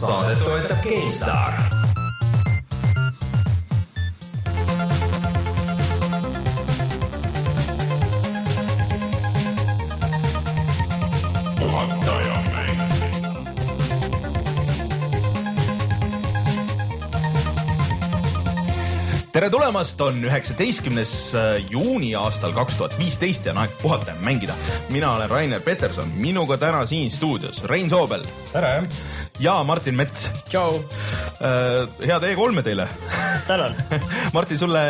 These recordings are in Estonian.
saadet toetab GameStar. tere tulemast, on üheksateistkümnes äh, juuni aastal kaks tuhat viisteist ja on aeg puhata ja mängida. mina olen Rainer Peterson, minuga täna siin stuudios Rein Soobel. tere! Ja Martin Mets. tšau! head E3-e teile! tänan Martin, sulle,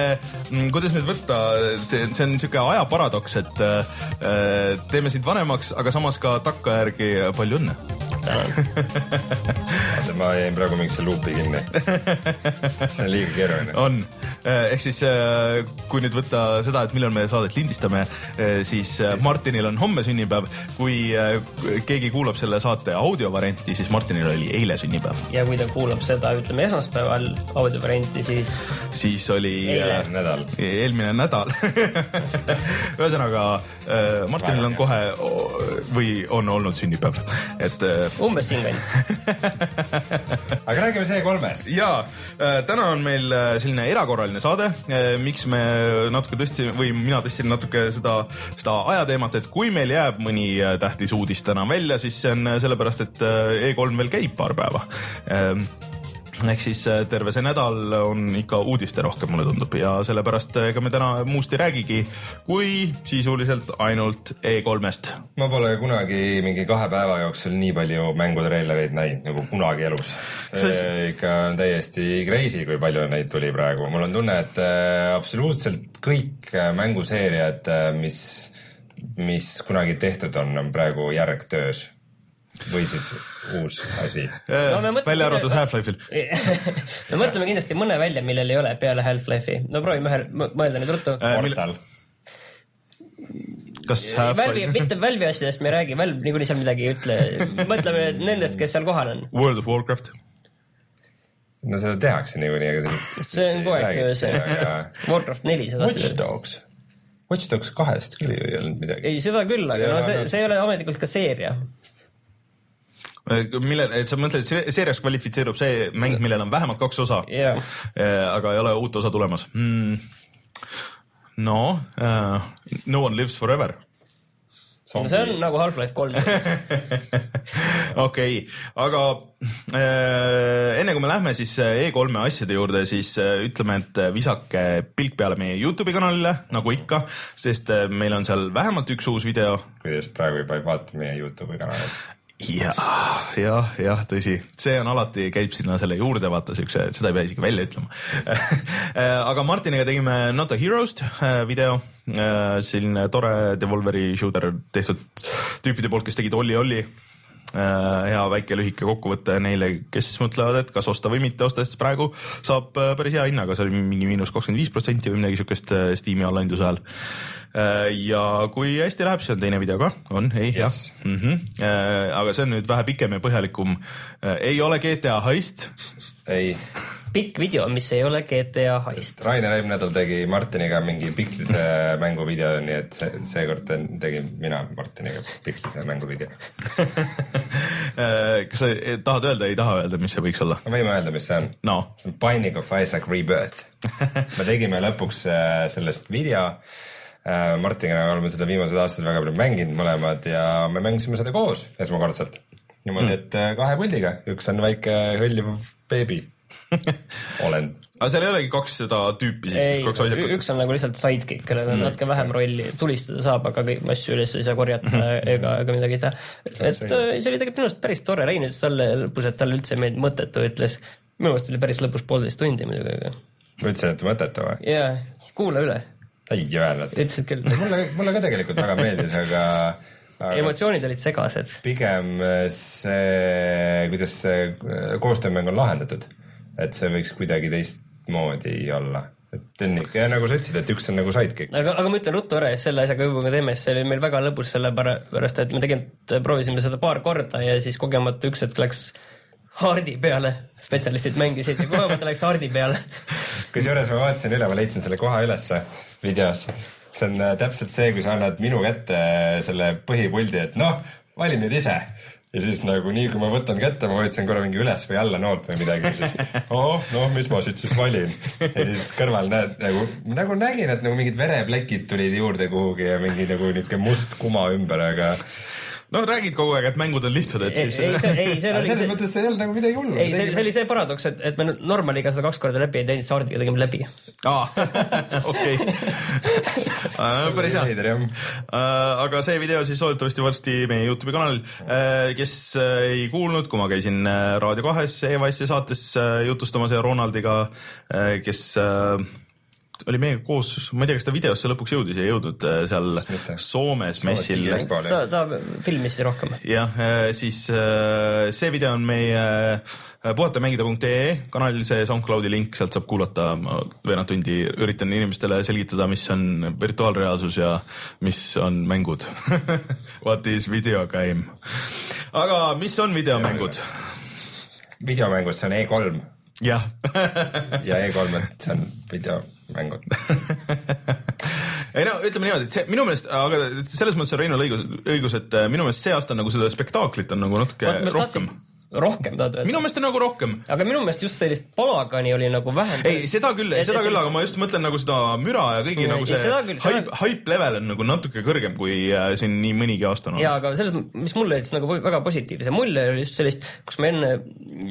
mm, kuidas nüüd võtta, see, see on niisugune ajaparadoks, et äh, teeme sind vanemaks, aga samas ka takkajärgi palju õnne tänan ma jäin praegu mingisse luupi kinni. see on liiga keeruline. on, ehk siis kui nüüd võtta seda, et millal me saadet lindistame, siis Martinil on homme sünnipäev. kui keegi kuulab selle saate audiovarianti, siis Martinil oli eile sünnipäev. ja kui ta kuulab seda, ütleme esmaspäeval audiovarianti, siis. siis oli eile. nädal. eelmine nädal ühesõnaga Martinil on kohe või on olnud sünnipäev, et umbes siinkandis aga räägime C3-st. ja täna on meil selline erakorraline saade, miks me natuke tõstsime või mina tõstsin natuke seda, seda ajateemat, et kui meil jääb mõni tähtis uudis täna välja, siis see on sellepärast, et E3 veel käib paar päeva ehk siis terve see nädal on ikka uudisterohke, mulle tundub ja sellepärast ega me täna muust ei räägigi, kui sisuliselt ainult E3-st. ma pole kunagi mingi kahe päeva jooksul nii palju mängutreilereid näinud nagu kunagi elus. see Sest... ikka on täiesti crazy, kui palju neid tuli praegu, mul on tunne, et absoluutselt kõik mänguseeriad, mis, mis kunagi tehtud on, on praegu järgtöös või siis uus asi no,. välja arvatud Half-Life'il me mõtleme kindlasti mõne välja, millel ei ole peale Half-Life'i. no proovime ühe mõelda nüüd ruttu äh,. Portal. kas Valve'i, mitte Valve'i asjadest me ei räägi, Valve niikuinii seal midagi ei ütle. mõtleme nendest, kes seal kohal on. World of Warcraft. no seda tehakse niikuinii, aga see. see on kogu aeg töös. Warcraft neli seda. Watch Dogs. Watch Dogs kahest küll ei olnud midagi. ei, seda küll, aga ja, no see, see ei ole ametlikult ka seeria mille, et sa mõtled, seeriaks kvalifitseerub see mäng, millel on vähemalt kaks osa yeah., aga ei ole uut osa tulemas mm,. no uh,, No one lives forever. Zombie. see on nagu Half-Life kolm okei, aga äh, enne kui me lähme siis E3-e asjade juurde, siis äh, ütleme, et visake pilk peale meie Youtube'i kanalile, nagu ikka, sest äh, meil on seal vähemalt üks uus video. kui just praegu juba ei vaata meie Youtube'i kanalit ja, jah, jah, tõsi, see on alati, käib sinna selle juurde, vaata siukse, seda ei pea isegi välja ütlema. Aga Martiniga tegime Not a Hero'st video, selline tore Devolveri shooter tehtud tüüpide poolt, kes tegid Olli Olli hea väike lühike kokkuvõte neile, kes mõtlevad, et kas osta või mitte osta, sest praegu saab päris hea hinnaga, see oli mingi miinus kakskümmend viis protsenti või midagi siukest Steam'i allahindluse ajal. ja kui hästi läheb, siis on teine video ka, on, ei yes., jah mm. -hmm. aga see on nüüd vähe pikem ja põhjalikum. ei ole GTA heist. Ei pikk video, mis ei ole GTA heist. Rainer eelmine nädal tegi Martiniga mingi piklise mänguvideo, nii et seekord tegin mina Martiniga piklise mänguvideo kas sa tahad öelda, ei taha öelda, mis see võiks olla? võime öelda, mis see on no.. Binding of Isaac Rebirth me tegime lõpuks äh, sellest video äh, Martiniga oleme seda viimased aastad väga palju mänginud mõlemad ja me mängisime seda koos esmakordselt. niimoodi mm., et kahe puldiga, üks on väike hõljuv beebi olend. aga seal ei olegi kaks seda tüüpi siis, kaks asjakut? üks on nagu lihtsalt sidekick, kellel on natuke vähem rolli, tulistada saab, aga kõik asju üles ei saa korjata mhm. ega, ega midagi teha. et see oli tegelikult minu arust päris tore, Rein ütles talle lõpus, et talle üldse ei meeldinud mõttetu, ütles. minu meelest oli päris lõbus poolteist tundi muidugi, aga. ma ütlesin, et mõttetu või? jaa, kuula üle. ei öelnud. ütlesid küll. mulle, mulle ka tegelikult väga meeldis, aga emotsioonid olid segased. pigem see, kuidas see koostöömäng on lahendatud et see võiks kuidagi teistmoodi olla et on ikka ja nagu sa ütlesid, et üks on nagu sidekick. aga, aga ma ütlen ruttu ära, selle asjaga juba me teeme, see oli meil väga lõbus, sellepärast et me tegelikult proovisime seda paar korda ja siis kogemata üks hetk läks hardi peale, spetsialistid mängisid ja kogemata läks hardi peale. kusjuures ma vaatasin üle, ma leidsin selle koha ülesse videos. See on äh, täpselt see, kui sa annad minu kätte selle põhipuldi, et noh, vali nüüd ise ja siis nagu nii, kui ma võtan kätte, ma vajutasin korra mingi üles või alla noolt või midagi, siis oh, noh, mis ma siit siis valin. ja siis kõrval näed nagu, nagu nägin, et nagu mingid vereplekid tulid juurde kuhugi ja mingi nagu niisugune must kuma ümber, aga no räägid kogu aeg, et mängud on lihtsad, et ei, siis. ei, see, ei, see oli. selles mõttes see ei olnud nagu midagi hullu. ei, see, see oli see paradoks, et, et me Normaliga seda kaks korda läbi ei teinud, Saardiga tegime läbi. aa, okei. päris hea. aga see video siis loodetavasti varsti meie Youtube'i kanalil. kes ei kuulnud, kui ma käisin Raadio kahes EVS-i saates jutustamas ja Ronaldiga, kes oli meiega koos, ma ei tea, kas ta videosse lõpuks jõudis, ei jõudnud äh, seal Soomes messil. ta, ta filmis rohkem. jah, äh, siis äh, see video on meie puhatamängida.ee kanalil see SoundCloudi link, sealt saab kuulata, ma veerand tundi üritan inimestele selgitada, mis on virtuaalreaalsus ja mis on mängud What is video game? aga mis on videomängud? videomängud, see on E3 jah ja E3, et see on videomängud ei no ütleme niimoodi, et see minu meelest, aga selles mõttes on Reinul õigus, õigus, et äh, minu meelest see aasta nagu seda spektaaklit on nagu natuke ma, ma rohkem rohkem tahad öelda? minu meelest on nagu rohkem. aga minu meelest just sellist palagani oli nagu vähem. ei, seda küll, seda küll, aga ma just mõtlen nagu seda müra ja kõigi ja, nagu see küll, hype, hype level on nagu natuke kõrgem kui äh, siin nii mõnigi aasta on olnud. jaa, aga selles, mis mulle jättis nagu väga positiivse mulje oli just sellist, kus me enne,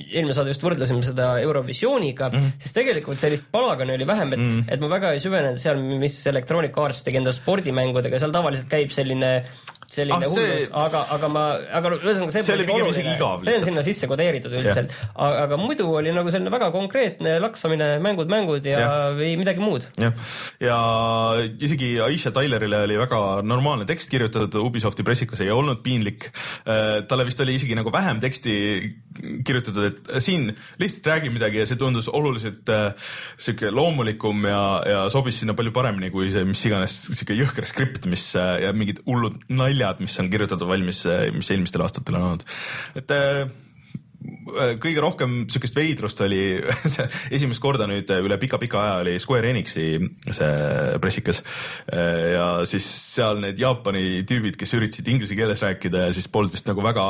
eelmine saade just võrdlesime seda Eurovisiooniga mm, -hmm. siis tegelikult sellist palagani oli vähem, et mm, -hmm. et ma väga ei süvenenud seal, mis Electronic Arts tegi enda spordimängudega, seal tavaliselt käib selline selline ah, hullus, aga, aga ma, aga ühesõnaga see, see oli pigem isegi igav. see on sinna sisse kodeeritud üldiselt, aga, muidu oli nagu selline väga konkreetne laksamine, mängud, mängud ja, ja. ei midagi muud. jah, ja isegi Aisha Tylerile oli väga normaalne tekst kirjutatud Ubisofti pressikas, ei olnud piinlik. Äh, talle vist oli isegi nagu vähem teksti kirjutatud, et siin lihtsalt räägi midagi ja see tundus oluliselt äh, sihuke loomulikum ja, ja sobis sinna palju paremini kui see mis iganes sihuke jõhker skript, mis äh, ja mingid hullud naljad naljad, mis on kirjutatud valmis, mis eelmistel aastatel on olnud. et Äh, kõige rohkem sihukest veidrust oli esimest korda nüüd üle pika-pika aja oli Square Enixi see pressikas. Äh, ja siis seal need Jaapani tüübid, kes üritasid inglise keeles rääkida ja siis polnud vist nagu väga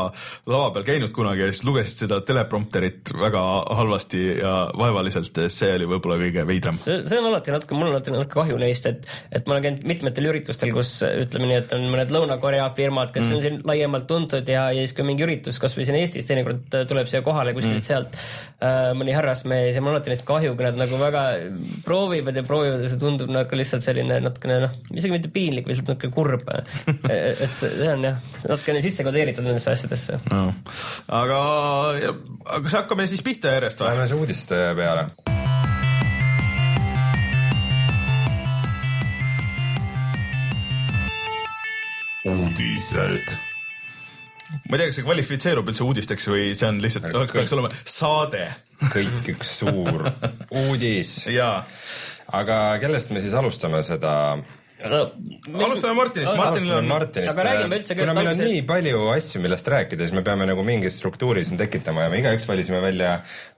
lava peal käinud kunagi ja siis lugesid seda teleprompterit väga halvasti ja vaevaliselt. see oli võib-olla kõige veidram. see, see on alati natuke, mul on alati natuke kahju neist, et, et ma olen käinud mitmetel üritustel, kus ütleme nii, et on mõned Lõuna-Korea firmad, kes mm. on siin laiemalt tuntud ja, ja siis kui mingi üritus kasvõi siin Eestis teinekord tuleb siia kohale kuskilt mm. sealt. Äh, mõni härrasmees ja mul on alati neist kahju, kui nad nagu väga proovivad ja proovivad ja see tundub nagu lihtsalt selline natukene noh, isegi mitte piinlik, lihtsalt natuke kurb. Et see, see on jah, natukene sisse kodeeritud nendesse asjadesse. No.. aga, aga kas hakkame siis pihta järjest või? Lähme siis uudiste peale. Uudised ma ei tea, kas see kvalifitseerub üldse uudisteks või see on lihtsalt, peaks olema saade. kõik üks suur uudis. aga kellest me siis alustame seda alustame Martinist, Martinil on. Martinist, aga kuna meil on nii palju asju, millest rääkida, siis me peame nagu mingi struktuuri siin tekitama ja me igaüks valisime välja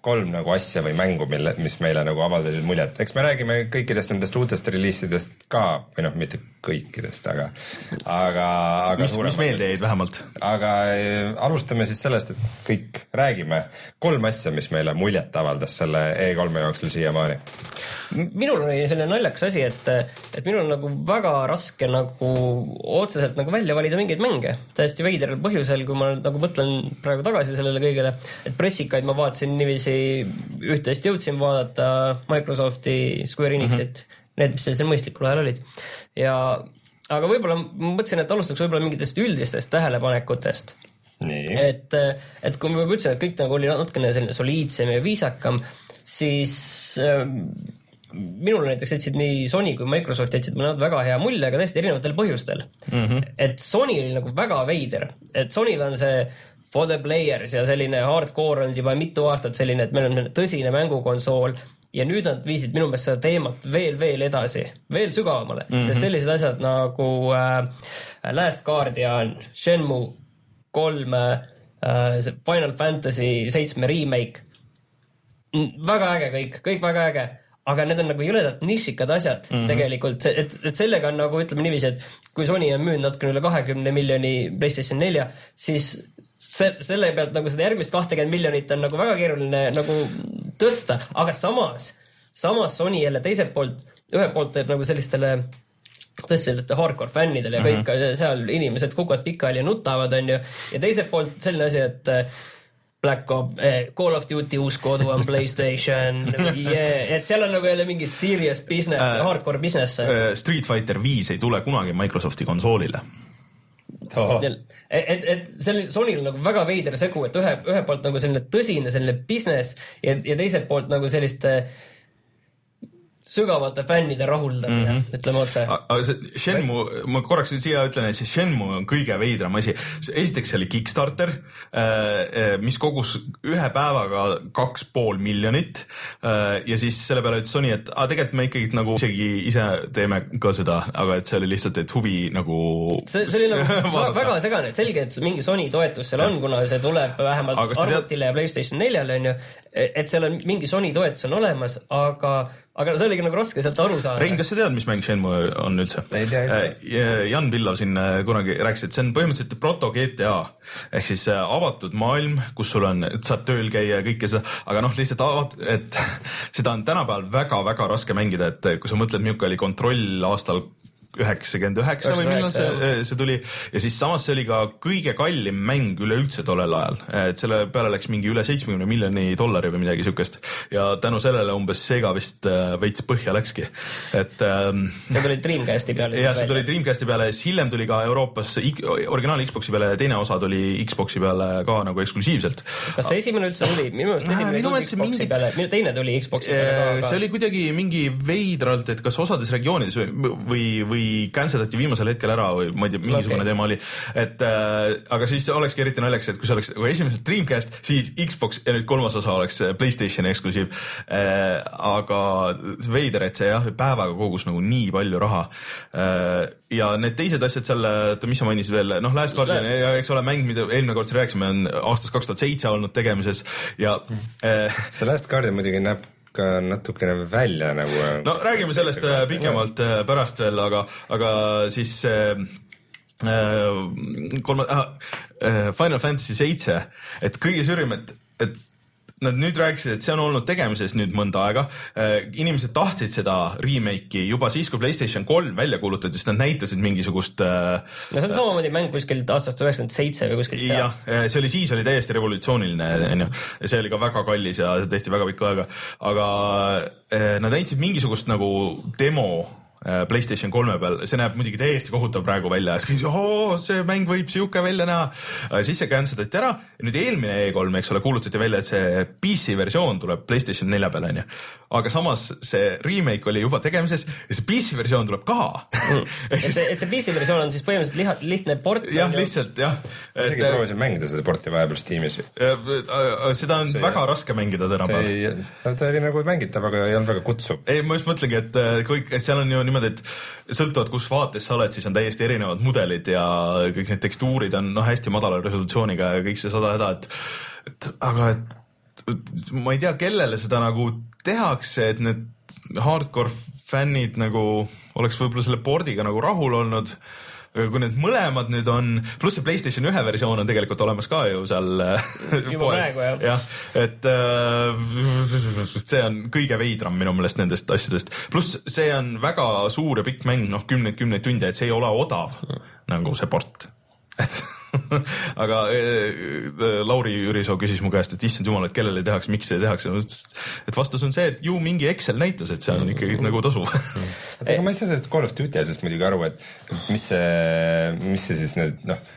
kolm nagu asja või mängu, mille, mis meile nagu avaldasid muljet. eks me räägime kõikidest nendest uutest reliisidest ka, või noh, mitte kõikidest, aga, aga, aga mis, mis meelde jäid vähemalt? aga äh, alustame siis sellest, et kõik räägime kolm asja, mis meile muljet avaldas selle E3-e jooksul siiamaani. minul oli selline naljakas asi, et, et minul on nagu väga raske nagu otseselt nagu välja valida mingeid mänge. täiesti veidral põhjusel, kui ma nagu mõtlen praegu tagasi sellele kõigele, et pressikaid ma vaatasin niiviisi, üht-teist jõudsin vaadata Microsofti, Square Enixit mm, -hmm. need, mis sellisel mõistlikul ajal olid. ja, aga võib-olla mõtlesin, et alustaks võib-olla mingitest üldistest tähelepanekutest. et, et kui ma juba ütlesin, et kõik nagu oli natukene selline soliidsem ja viisakam, siis minule näiteks jätsid nii Sony kui Microsoft jätsid mulle väga hea mulje, aga täiesti erinevatel põhjustel mm. -hmm. et Sony oli nagu väga veider, et Sonyl on see for the players ja selline hardcore olnud juba mitu aastat selline, et meil on tõsine mängukonsool ja nüüd nad viisid minu meelest seda teemat veel, veel edasi, veel sügavamale mm, -hmm. sest sellised asjad nagu äh, Last Guardian, Shenmue kolm äh,, see Final Fantasy seitsme remake, väga äge kõik, kõik väga äge aga need on nagu jõledalt nišikad asjad mm -hmm. tegelikult, et, et sellega on nagu ütleme niiviisi, et kui Sony on müünud natukene üle kahekümne miljoni PlayStation nelja, siis se selle pealt nagu seda järgmist kahtekümmet miljonit on nagu väga keeruline nagu tõsta, aga samas, samas Sony jälle teiselt poolt, ühelt poolt teeb nagu sellistele tõesti selliste hardcore fännidele ja kõik mm -hmm. seal inimesed kukuvad pikali ja nutavad, onju. ja teiselt poolt selline asi, et eh, Black Ops eh,, Call of Duty uus kodu on Playstation yeah., et seal on nagu jälle mingi serious business äh,, hardcore business äh,. Street Fighter viis ei tule kunagi Microsofti konsoolile oh.. et, et, sellel Sonyl on nagu väga veider segu, et ühe, ühelt poolt nagu selline tõsine selline business ja, ja teiselt poolt nagu selliste äh, sügavate fännide rahuldamine mm, -hmm. ütleme otse. aga see Shenmue, ma korraks siia ütlen, et see Shenmue on kõige veidram asi. esiteks see oli Kickstarter, äh, äh, mis kogus ühe päevaga kaks pool miljonit. Äh, ja siis selle peale ütles Sony, et aa, tegelikult me ikkagi nagu isegi ise teeme ka seda, aga et see oli lihtsalt, et huvi nagu. see, see oli nagu väga segane, et selge, et mingi Sony toetus seal on, kuna see tuleb vähemalt arvutile tead... ja Playstation neljale onju. et seal on mingi Sony toetus on olemas, aga aga see oligi nagu raske sealt aru saada. Rein, kas sa tead, mis mäng Shenmue on üldse? ei tea üldse. Äh, Jan Pillov siin äh, kunagi rääkis, et see on põhimõtteliselt proto GTA ehk siis äh, avatud maailm, kus sul on, saad tööl käia ja kõike seda, aga noh, lihtsalt avat-, et seda on tänapäeval väga-väga raske mängida, et kui sa mõtled, milline oli kontroll aastal üheksakümmend üheksa või millal see, see tuli ja siis samas see oli ka kõige kallim mäng üleüldse tollel ajal, et selle peale läks mingi üle seitsmekümne miljoni dollari või midagi siukest ja tänu sellele umbes Sega vist äh, veits põhja läkski, et ähm,. see tuli Dreamcasti peale. jah, see tuli Dreamcasti peale, siis hiljem tuli ka Euroopas originaal Xbox'i peale ja teine osa tuli Xbox'i peale ka nagu eksklusiivselt. kas see esimene üldse tuli? minu meelest esimene tuli Xbox'i mingi... peale, teine tuli Xbox'i peale ka aga.... see oli kuidagi mingi veidralt, et kas osades regioonides või, või, või cancel dati viimasel hetkel ära või ma ei tea, mingisugune okay. teema oli. et äh, aga siis olekski eriti naljakas, et kui see oleks nagu esimesel Dreamcast, siis Xbox ja nüüd kolmas osa oleks äh, Playstationi eksklusiiv äh,. aga veider, et see jah, päevaga kogus nagu nii palju raha äh,. ja need teised asjad seal, oota, mis sa mainisid veel, noh, Last Guardian, eks ole, mäng, mida eelmine kord rääkisime, on aastast kaks tuhat seitse olnud tegemises ja äh, see Last Guardian muidugi näeb ka natukene välja nagu. no räägime sellest äh, pikemalt äh, pärast veel, aga, aga siis äh, kolme äh,, Final Fantasy seitse, et kõige suurim, et, et Nad nüüd rääkisid, et see on olnud tegemises nüüd mõnda aega. Äh, inimesed tahtsid seda remake'i juba siis, kui Playstation kolm välja kuulutati, sest nad näitasid mingisugust. Äh, no see on samamoodi mäng kuskilt aastast üheksakümmend seitse või kuskilt jah, äh, see oli siis oli täiesti revolutsiooniline, onju. see oli ka väga kallis ja tehti väga pikka aega, aga nad näitasid mingisugust nagu demo PlayStation kolme peal, see näeb muidugi täiesti kohutav praegu välja, siis oo, see mäng võib sihuke välja näha. Äh, siis see cancel dati ära nüüd eelmine E3, eks ole, kuulutati välja, et see PC versioon tuleb PlayStation nelja peale onju. aga samas see remake oli juba tegemises ja see PC versioon tuleb ka mm. et see, et see PC versioon on siis põhimõtteliselt liha, lihtne port. jah, lihtsalt jah. isegi äh, proovisin mängida seda porti vahepeal Steamis. seda on see, väga raske mängida tänapäeval. ta oli nagu mängitav, aga ei olnud väga kutsuv. ei, ma just mõtlengi, et kõik, seal on ju niimoodi niimoodi, et sõltuvalt, kus vaates sa oled, siis on täiesti erinevad mudelid ja kõik need tekstuurid on noh, hästi madala resolutsiooniga ja kõik see sada häda, et, et aga et, et ma ei tea, kellele seda nagu tehakse, et need hardcore fännid nagu oleks võib-olla selle pordiga nagu rahul olnud kui need mõlemad nüüd on, pluss see Playstation ühe versioon on tegelikult olemas ka ju seal äh, juba praegu jah. Ja,. et äh, see on kõige veidram minu meelest nendest asjadest, pluss see on väga suur ja pikk mäng, noh kümneid-kümneid tunde, et see ei ole odav nagu see port. Et aga äh, Lauri Jürisoo küsis mu käest, et issand jumal, et kellele tehakse, miks see tehakse. et vastus on see, et ju mingi Excel näitas, et see on ikkagi nagu tasuv aga ma ei saa sellest Call of Duty asjast muidugi aru, et mis see, mis see siis nüüd noh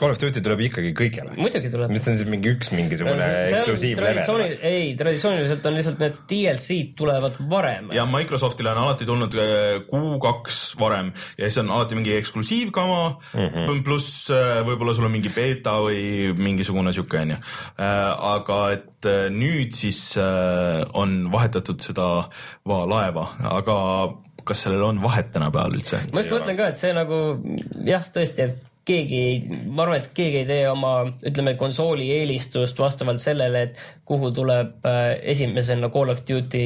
Call of Duty tuleb ikkagi kõigile. muidugi tuleb. mis on siis mingi üks mingisugune eksklusiiv level? ei, traditsiooniliselt on lihtsalt need DLC-d tulevad varem. ja Microsoftile on alati tulnud Q2 äh, varem ja siis on alati mingi eksklusiivkama mm -hmm. pluss äh, võib-olla sul on mingi beeta või mingisugune sihuke onju. Äh, aga et nüüd siis on vahetatud seda laeva, aga kas sellel on vahet tänapäeval üldse? ma just mõtlen ka, et see nagu jah, tõesti, et keegi ei, ma arvan, et keegi ei tee oma, ütleme, konsooli eelistust vastavalt sellele, et kuhu tuleb äh, esimesena Call of Duty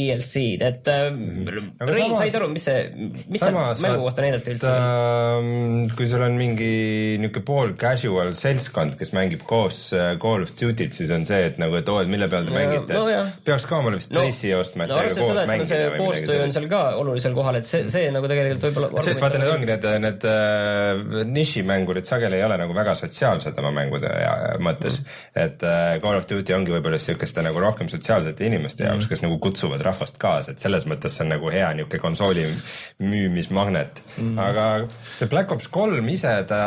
DLC-d, et äh, Aga Rein, samas- said aru, mis see, mis seal samas mängu kohta näidati üldse? vaata, kui sul on mingi niisugune pool casual seltskond, kes mängib koos äh, Call of Duty't, siis on see, et nagu, et oo, et mille peal te mängite no jah. no,. peaks ka omale vist no, pressi ostma, et no teiega koos mängida see koostöö on seal ka olulisel kohal, et see, see nagu tegelikult võib-olla sest vaata, need ongi need, need äh, nišimängurid sageli ei ole nagu väga sotsiaalsed oma mängude ja, mõttes mm.. et äh, Call of Duty ongi võib-olla siukeste nagu rohkem sotsiaalsete inimeste jaoks mm., kes nagu kutsuvad rahvast kaasa, et selles mõttes see on nagu hea niuke konsooli müümismagnet mm.. aga see Black Ops kolm ise, ta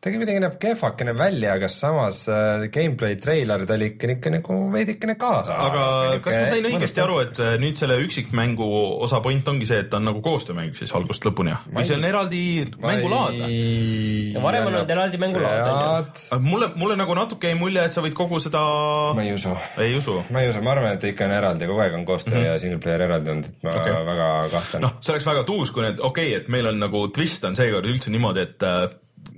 ta kuidagi näeb kehvakene välja, aga samas äh, gameplay treiler ta oli ikka ikka nagu veidikene kaasa. aga kas ma sain õigesti aru, et äh, nüüd selle üksikmängu osa point ongi see, et ta on nagu koostöömäng siis algusest lõpuni või see on eraldi mängulaad varem on olnud eraldi mängulaad, on mulle, mulle nagu natuke jäi mulje, et sa võid kogu seda, ma ei usu ei usu. ma ei usu, ma arvan, et ikka on eraldi, kogu aeg on koostöö mm -hmm. ja single player eraldi olnud, et ma okay. väga kahtlen no.. noh, see oleks väga tuus, kui need, okei okay,, et meil on nagu twist on seekord üldse niimoodi, et äh,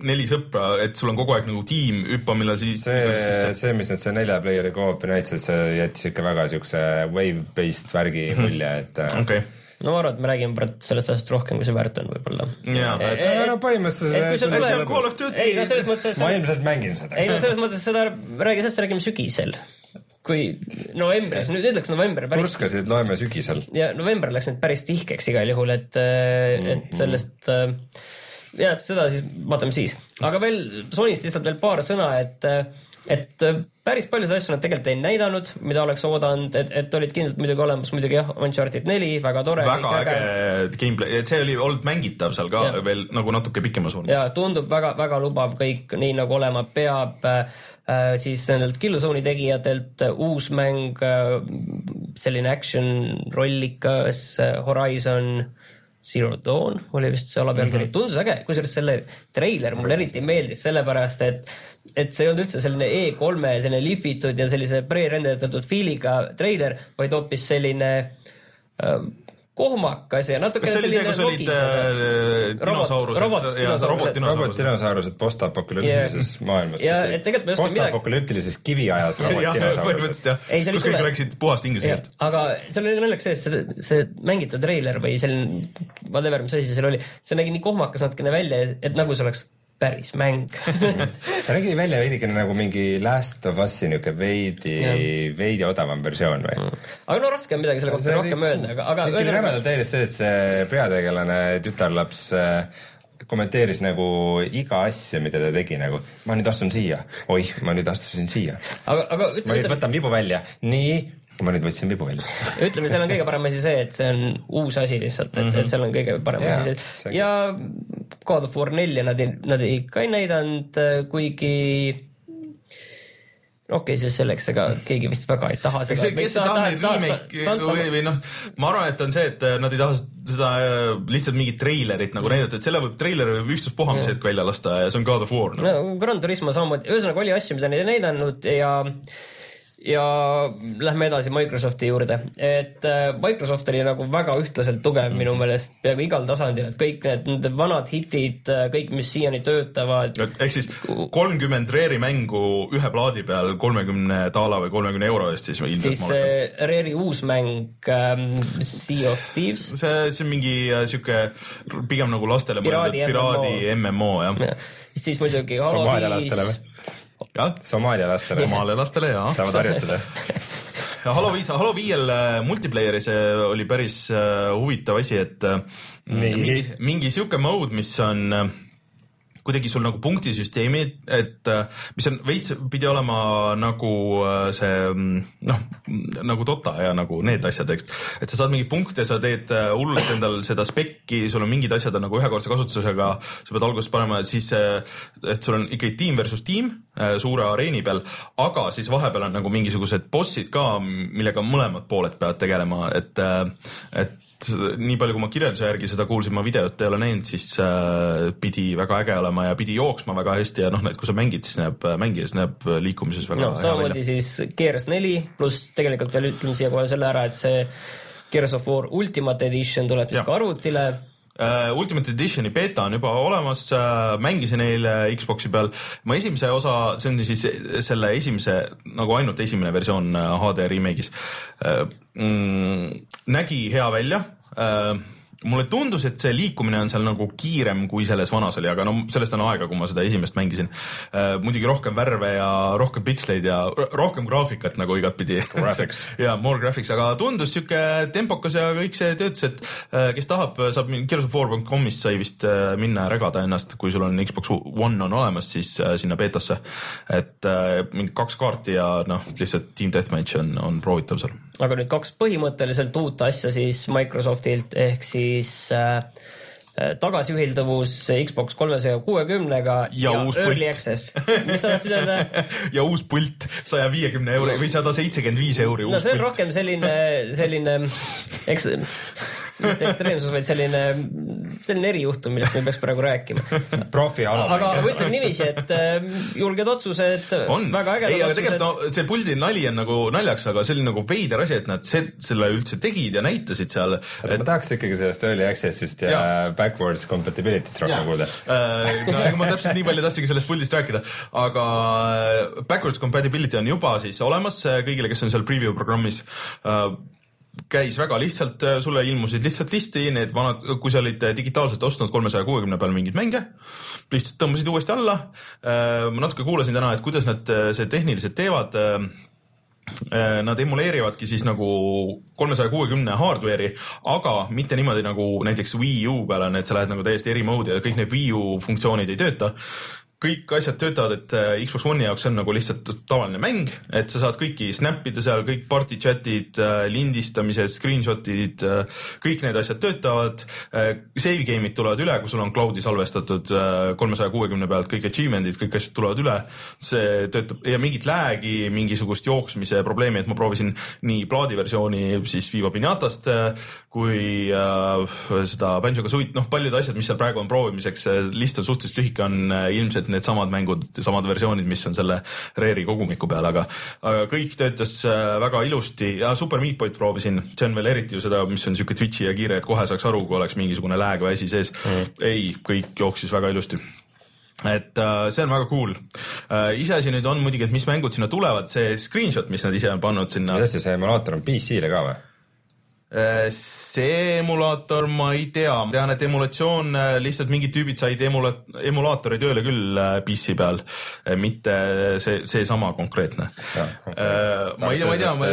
neli sõpra, et sul on kogu aeg nagu tiim, hüppa, millal siis. see, see, mis nad seal nelja player'i co-op'i näitasid, see jättis ikka väga siukse wave-based värgi mulje, et äh, okei, no ma arvan, et me räägime praegu sellest asjast rohkem, kui see väärt on võib-olla. Aga no põhimõtteliselt ei no selles mõttes, ma ilmselt mängin seda. ei no selles mõttes seda, räägi sellest, räägime sügisel. kui novembris, nüüd ütleks november turskasid loeme sügisel. ja november läks nüüd päris tihkeks igal juhul, et, et sellest äh, jah, seda siis vaatame siis, aga veel Sonyst lihtsalt veel paar sõna, et, et päris paljusid asju nad tegelikult ei näidanud, mida oleks oodanud, et, et olid kindlalt muidugi olemas muidugi jah, Uncharted neli, väga tore. väga äge gameplay, et see oli olnud mängitav seal ka ja. veel nagu natuke pikemas vormis. ja tundub väga-väga lubav kõik nii nagu olema peab äh,. siis nendelt Killzone'i tegijatelt äh, uus mäng äh,, selline action rollikas äh, Horizon Zero Dawn oli vist see alapealkiri mm, -hmm. tundus äge, kusjuures selle treiler mulle eriti meeldis, sellepärast et et see ei olnud üldse selline E3-e selline lihvitud ja sellise pre-renderdatatud feel'iga treiler, vaid hoopis selline äh, kohmakas ja natuke kas see oli see, kus olid äh, dinosaurused robot- ja dinosaurused. robot-dinosaurused? postapokalüptilises Yeah. maailmas. Ja et tegelikult ma ei oska midagi- postapokalüptilises kiviajas robot-dinosaurused. Ei, see oli kus kõik rääkisid puhast inglise keelt., aga seal oli naljakas see, et see, see mängitav treiler või selline whatever, mis asi see seal oli, see nägi nii kohmakas natukene välja, et nagu see oleks päris mäng. Ta nägi välja veidikene nagu mingi Last of Us'i niuke veidi, veidi odavam versioon või? aga no raske on midagi selle kohta rohkem öelda, aga, aga tuli rämedalt täiesti see, et see peategelane tütarlaps äh, kommenteeris nagu iga asja, mida ta tegi nagu, ma nüüd astun siia, oih, ma nüüd astusin siia, aga, aga ma ütleme, nüüd võtan vibu välja, nii, ma nüüd võtsin vibu välja. ütleme, seal on kõige parem asi see, et see on uus asi lihtsalt, et, et seal on kõige parem Jaa, asi see ja God of War nelja nad ei, nad ei ka ei näidanud, kuigi okei okay,, siis selleks, ega keegi vist väga ei taha seda see, kes ei taha neid remake või, või noh, ma arvan, et on see, et nad ei taha seda äh, lihtsalt mingit treilerit nagu näidata, et selle võib, treileri võib ükstaspuha mis hetk välja lasta ja see on God of War no.. no Gran Turismo samamoodi, ühesõnaga oli asju, mida nad ei näidanud ja ja lähme edasi Microsofti juurde, et äh, Microsoft oli nagu väga ühtlaselt tugev minu meelest peaaegu igal tasandil, et kõik need nende vanad hitid, kõik, mis siiani töötavad, ehk siis kolmkümmend Rare'i mängu ühe plaadi peal kolmekümne daala või kolmekümne euro eest siis ilmselt siis äh, Rare'i uus mäng ähm, Sea of Thieves, see, see on mingi äh, sihuke pigem nagu lastele Piraadi mõeldud piraadi MMO jah. siis muidugi Halo viis? jah, Somaalia lastele omale lastele jaa. saavad harjutada. ja Halo viis, Halo viiel äh, multiplayer'is oli päris äh, huvitav asi, et äh, mingi, mingi sihuke mode, mis on kuidagi sul nagu punktisüsteemi, et äh, mis on veits pidi olema nagu äh, see mm, noh, nagu Dota ja nagu need asjad, eks. et sa saad mingeid punkte, sa teed äh, hullult endal seda spekki, sul on mingid asjad on nagu ühekordse kasutusega, sa pead alguses panema siis, et sul on ikkagi tiim versus tiim suure areeni peal, aga siis vahepeal on nagu mingisugused bossid ka, millega mõlemad pooled peavad tegelema, et, et nii palju, kui ma kirjelduse järgi seda kuulsin, ma videot ei ole näinud, siis äh, pidi väga äge olema ja pidi jooksma väga hästi ja noh, et kui sa mängid, siis näeb, mängides näeb liikumises väga no hea samamoodi välja. siis Gears neli pluss tegelikult veel ütleme siia kohe selle ära, et see Gears of War Ultimate Edition tuleb siis ka arvutile uh,. Ultimate Editioni beeta on juba olemas uh,, mängisin eile Xbox'i peal. ma esimese osa, see on siis selle esimese, nagu ainult esimene versioon HD remake'is uh,. Mm, nägi hea välja uh, mulle tundus, et see liikumine on seal nagu kiirem, kui selles vanas oli, aga no sellest on aega, kui ma seda esimest mängisin uh,. muidugi rohkem värve ja rohkem piksleid ja rohkem graafikat nagu igatpidi. Graphics ja more graphics, aga tundus sihuke tempokas ja kõik see töötas, et uh, kes tahab, saab War.com'ist sai vist uh, minna ja regada ennast, kui sul on Xbox One on olemas, siis sinna beetasse. et mingi kaks kaarti ja noh, lihtsalt Team Deathmatch on, on proovitav seal. Aga nüüd kaks põhimõtteliselt uut asja siis Microsoftilt ehk siis äh, äh, tagasiühilduvus Xbox kolmesaja kuuekümnega ja, ja Early Access. mis sa tahtsid öelda ja uus pult saja viiekümne euri või sada seitsekümmend viis euri. no see on pult. rohkem selline, selline, eks mitte ekstreemsus, vaid selline, selline erijuhtum, millest me peaks praegu rääkima. profi alamäng. aga ütleme niiviisi, et äh, julged otsused, väga ägedad ei, aga tegelikult no, see puldi nali on nagu naljaks, aga see oli nagu veider asi, et nad see, selle üldse tegid ja näitasid seal. Et... ma tahaks ikkagi sellest early access'ist ja, ja. backwards compatibility'st rohkem kuulda äh, no ega ma täpselt nii palju tahtsingi sellest puldist rääkida, aga äh, backwards compatibility on juba siis olemas kõigile, kes on seal preview programmis käis väga lihtsalt, äh, sulle ilmusid lihtsalt listi need vanad, kui sa olid äh, digitaalselt ostnud kolmesaja kuuekümne peal mingeid mänge, lihtsalt tõmbasid uuesti alla. Äh, ma natuke kuulasin täna, et kuidas nad see tehniliselt teevad. Nad emuleerivadki siis nagu kolmesaja kuuekümne hardware'i, aga mitte niimoodi nagu näiteks Wii U peal on, et sa lähed nagu täiesti eri mode'i ja kõik need Wii U funktsioonid ei tööta kõik asjad töötavad, et äh, Xbox One'i jaoks on nagu lihtsalt tavaline mäng, et sa saad kõiki snap ida seal, kõik party chat'id, äh, lindistamised, screenshot'id, äh, kõik need asjad töötavad. Save game'id tulevad üle, kui sul on cloud'i salvestatud kolmesaja kuuekümne pealt, kõik achievement'id, kõik asjad tulevad üle. see töötab ja mingit lag'i, mingisugust jooksmise probleemi, et ma proovisin nii plaadiversiooni siis Viva Pinatast kui äh, seda Banjo-Kazooit, noh, paljud asjad, mis seal praegu on proovimiseks, list on suhteliselt lühike, on ilmselt needsamad mängud, samad versioonid, mis on selle Rare'i kogumiku peal, aga, aga kõik töötas äh, väga ilusti ja Super Meat Boy'd proovisin, see on veel eriti ju seda, mis on siuke twitch'i ja kiire, et kohe saaks aru, kui oleks mingisugune lag või asi sees mm.. ei, kõik jooksis väga ilusti et uh, see on väga cool uh,. iseasi nüüd on muidugi, et mis mängud sinna tulevad, see screenshot, mis nad ise on pannud sinna. asja, see emulaator on PC-le ka või? Äh, see emulaator, ma ei tea, ma tean, et emulatsioon, äh, lihtsalt mingid tüübid said emula-, emulaatori tööle küll äh, PC peal, mitte see, seesama konkreetne. Okay. ma ei tea, ma ei tea ma...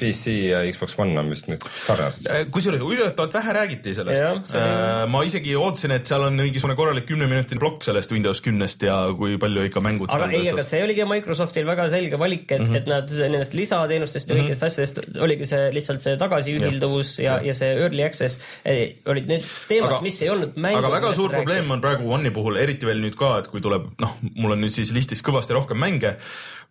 PC ja Xbox One on vist nüüd sarnased. kusjuures üllatavalt vähe räägiti sellest. Oli... ma isegi ootasin, et seal on mingisugune korralik kümneminutine plokk sellest Windows kümnest ja kui palju ikka mängud aga ei, aga see oligi Microsoftil väga selge valik, et mm, -hmm. et nad nendest lisateenustest ja kõikidest mm -hmm. asjadest oligi see lihtsalt see tagasiühilduvus mängitavus ja, ja see early access eh, olid need teemad, mis ei olnud mängud. aga väga suur probleem rääksid. on praegu One'i puhul, eriti veel nüüd ka, et kui tuleb, noh, mul on nüüd siis listis kõvasti rohkem mänge,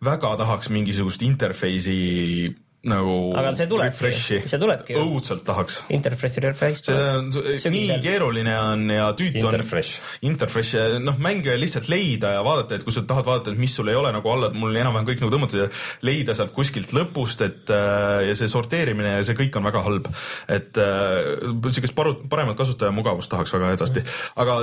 väga tahaks mingisugust interface'i nagu aga see tulebki, see tulebki õudselt tahaks. Interfreshi refresh. see on nii keeruline on ja tüütu on. Interfresh. Interfresh, noh mänge lihtsalt leida ja vaadata, et kui sa tahad vaadata, et mis sul ei ole nagu alla, mul enam-vähem kõik nagu tõmmatud ja leida sealt kuskilt lõpust, et äh, ja see sorteerimine ja see kõik on väga halb. et äh, siukest paremat kasutajamugavust tahaks väga edasi, aga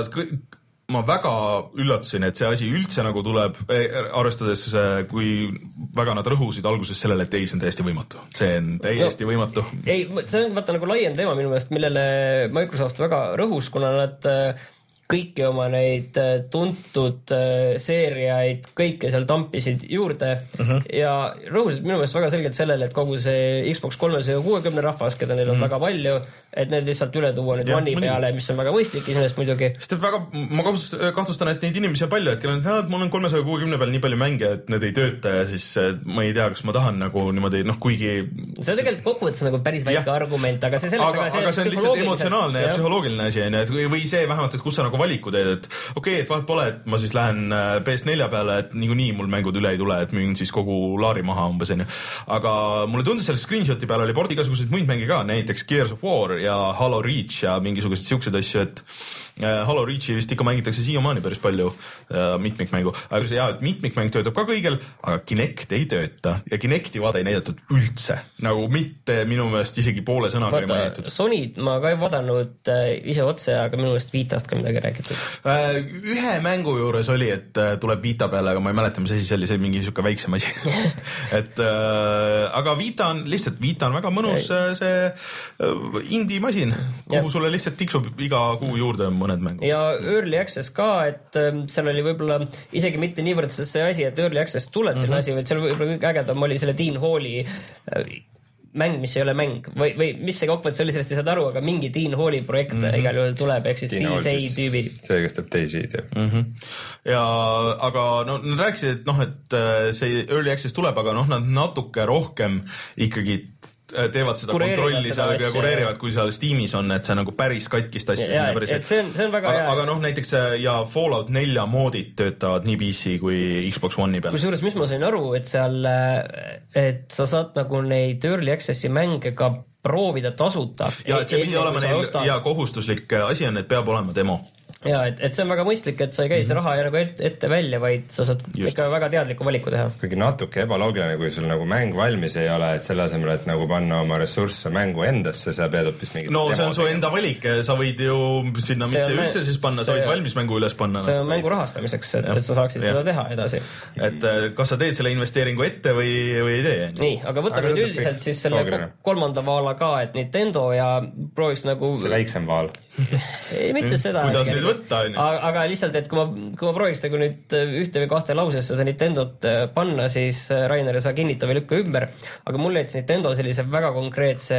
ma väga üllatusin, et see asi üldse nagu tuleb, arvestades kui väga nad rõhusid alguses sellele, et ei, see on täiesti võimatu, see on täiesti no, võimatu. ei, see on vaata nagu laiem teema minu meelest, millele Microsoft väga rõhus, kuna nad äh, kõiki oma neid äh, tuntud äh, seeriaid, kõike seal tampisid juurde mhm. -huh. ja rõhusid minu meelest väga selgelt sellele, et kogu see Xbox kolmesaja kuuekümne rahvas, keda neil on mhm. -huh. väga palju, et need lihtsalt üle tuua nüüd One'i peale, mis on väga mõistlik iseenesest muidugi. sest et väga, ma kahtlustan, et neid inimesi on palju, et kellel on, et mul on kolmesaja kuuekümne peal nii palju mänge, et need ei tööta ja siis ma ei tea, kas ma tahan nagu niimoodi noh, kuigi. see on tegelikult kokkuvõttes nagu päris väike ja. argument, aga see selleks, aga see, aga see on lihtsalt emotsionaalne ja psühholoogiline asi on ju, et või see vähemalt, et kus sa nagu valiku teed, et okei okay,, et vahet pole, et ma siis lähen äh, PS4 peale, et niikuinii mul mängud üle ei tule, et müün siis kogu laari maha umbes onju. aga mulle tundus selle screenshot'i peal oli port igasuguseid muid mänge ka, näiteks Gears of War ja Halo Reach ja mingisuguseid siukseid asju, et Halo Reachi vist ikka mängitakse siiamaani päris palju mitmikmängu, aga see jaa, et mitmikmäng töötab ka kõigil, aga Kinect ei tööta ja Kinecti vaade ei näidatud üldse, nagu mitte minu meelest isegi poole sõnaga ei mainitud. Sony't ma ka ei vaadanud ise otse, aga minu meelest Vitast ka midagi räägitud. ühe mängu juures oli, et tuleb Vita peale, aga ma ei mäleta, mis asi see oli, see oli mingi sihuke väiksem asi et äh, aga Vita on lihtsalt, Vita on väga mõnus see indie masin, kuhu ja. sulle lihtsalt tiksub iga kuu juurde mõned mängud. ja Early Access ka, et ähm, seal oli võib-olla isegi mitte niivõrd see asi, et Early Access tuleb mm -hmm. sinna asi, vaid seal võib-olla kõige ägedam oli selle Dean Halli äh, mäng, mis ei ole mäng või, või mis see kokkuvõttes oli, sellest ei saanud aru, aga mingi Dean Halli projekt mm -hmm. igal juhul tuleb, ehk siis DSA tüübi. see, kes teeb Daisy'd jah mm. -hmm. ja aga no nad rääkisid, et noh, et äh, see early access tuleb, aga noh, nad natuke rohkem ikkagi teevad seda kontrolli seal ja kureerivad, kui seal Steamis on, et see nagu päris katkist asja sinna päris et see on, see on väga aga, hea. aga noh, näiteks äh, ja Fallout nelja moodid töötavad nii PC kui Xbox One'i peal. kusjuures, mis ma sain aru, et seal, äh, et sa saad nagu neid early access'i mänge ka proovida tasuta. ja, et see pidi olema neil ja kohustuslik asi on, et peab olema demo ja et, et see on väga mõistlik, et sa ei käi seda mhm. raha nagu ette, ette välja, vaid sa saad Just. ikka väga teadliku valiku teha. kuigi natuke ebaloogiline, kui sul nagu mäng valmis ei ole, et selle asemel, et nagu panna oma ressursse mängu endasse, sa pead hoopis mingit no see on su enda valik, sa võid ju sinna see mitte üldse siis panna, sa võid valmis mängu üles panna. see on mängu rahastamiseks, et, et sa saaksid ja. seda teha edasi. et äh, kas sa teed selle investeeringu ette või, või ei tee? nii, aga võtame nüüd üldiselt siis selle kolmanda vaala ka, et Nintendo ja prooviks nagu see väiksem vaal ei, mitte seda. kuidas nüüd võtta, onju. aga lihtsalt, et kui ma, kui ma prooviks nagu nüüd äh, ühte või kahte lausesse seda Nintendot äh, panna, siis äh, Rainer, sa kinnita või lükka ümber. aga mulle jättis Nintendo sellise väga konkreetse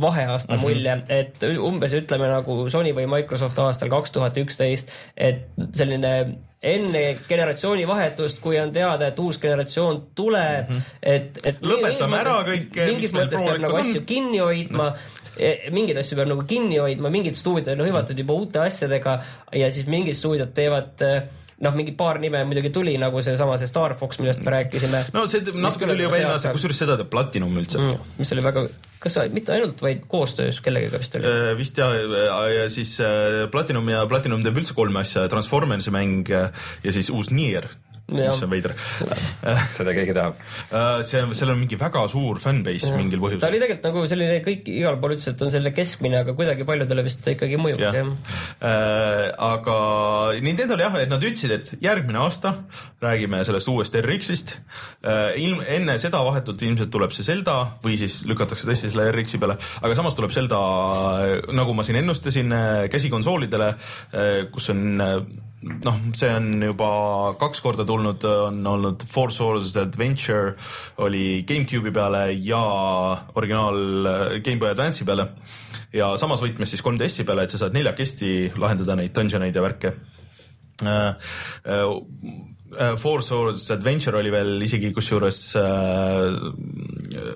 vaheaasta mm -hmm. mulje, et umbes ütleme nagu Sony või Microsoft aastal kaks tuhat üksteist, et selline enne generatsiooni vahetust, kui on teada, et uus generatsioon tuleb mm, -hmm. et, et. lõpetame ära kõik. mingis mõttes peab nagu asju kinni hoidma E, mingeid asju peab nagu kinni hoidma, mingid stuudiod on hõivatud juba uute asjadega ja siis mingid stuudiod teevad e, noh, mingi paar nime muidugi tuli, nagu seesama see Star Fox, millest me rääkisime. no see natuke tuli juba eelmine aasta, kusjuures seda teeb Platinum üldse mm,. mis oli väga, kas mitte ainult, vaid koostöös kellegagi vist oli äh,? vist ja, ja siis äh, Platinum ja Platinum teeb üldse kolme asja, Transformersi mäng ja siis uus Nier mis on veider seda keegi tahab. Äh, see, sellel on mingi väga suur fanbase mingil põhjusel. ta oli tegelikult nagu selline, kõik igal pool ütles, et on selline keskmine, aga kuidagi paljudele vist ta ikkagi mõjub ja.. Äh, aga Nintendo'l jah, et nad ütlesid, et järgmine aasta räägime sellest uuest RX-ist äh,. ilm, enne seda vahetult ilmselt tuleb see Zelda või siis lükatakse tõesti selle RX-i peale, aga samas tuleb Zelda, nagu ma siin ennustasin, käsikonsoolidele kus on noh, see on juba kaks korda tulnud, on olnud Four Swords Adventure oli GameCube'i peale ja originaal GameBoy Advance'i peale. Ja samas võtmes siis 3DS-i peale, et sa saad neljakesti lahendada neid dungeoneid ja värke. Äh, äh, Äh, Four Swords Adventure oli veel isegi kusjuures äh,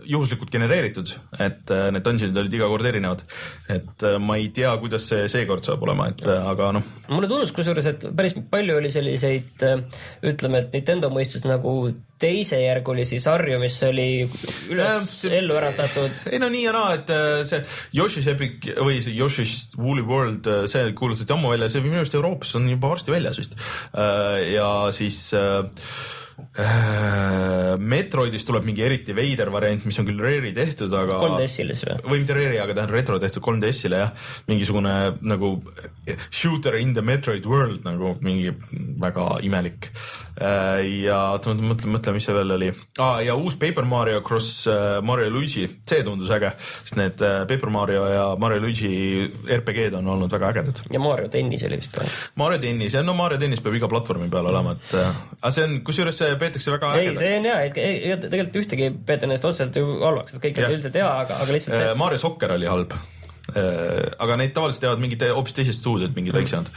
juhuslikult genereeritud, et äh, need dungeonid olid iga kord erinevad. et äh, ma ei tea, kuidas see seekord saab olema, et äh, aga noh. mulle tundus kusjuures, et päris palju oli selliseid äh, ütleme, et Nintendo mõistes nagu teisejärgulisi sarju, mis oli üles see, ellu äratatud. ei no nii ja naa, et äh, see Yoshi's Epic või see Yoshi's Woolly World, äh, see kuulutati ammu välja, see minu arust Euroopas on juba varsti väljas vist. Äh, ja siis Metroidist tuleb mingi eriti veider variant, mis on küll Rare'i tehtud, aga 3DS-ile siis või? või mitte Rare'i, aga ta on retro tehtud 3DS-ile jah, mingisugune nagu shooter in the Metroid world nagu mingi väga imelik Äh, ja oota, mõtle, mõtle, mis see veel oli ah,. ja uus Paper Mario Cross äh, Mario Luigi, see tundus äge, sest need äh, Paper Mario ja Mario Luigi RPG-d on olnud väga ägedad. ja Mario tennis oli vist ka. Mario tennis, no Mario tennis peab iga platvormi peal olema, et aga see on, kusjuures see peetakse väga ei, see on hea, et tegelikult ühtegi ei peeta nendest otseselt ju halvaks, et kõik on üldiselt hea, aga, aga lihtsalt see... Mario Soccer oli halb Äh, aga neid tavaliselt teevad mingid hoopis teised stuudiod, mingid mm. väiksemad.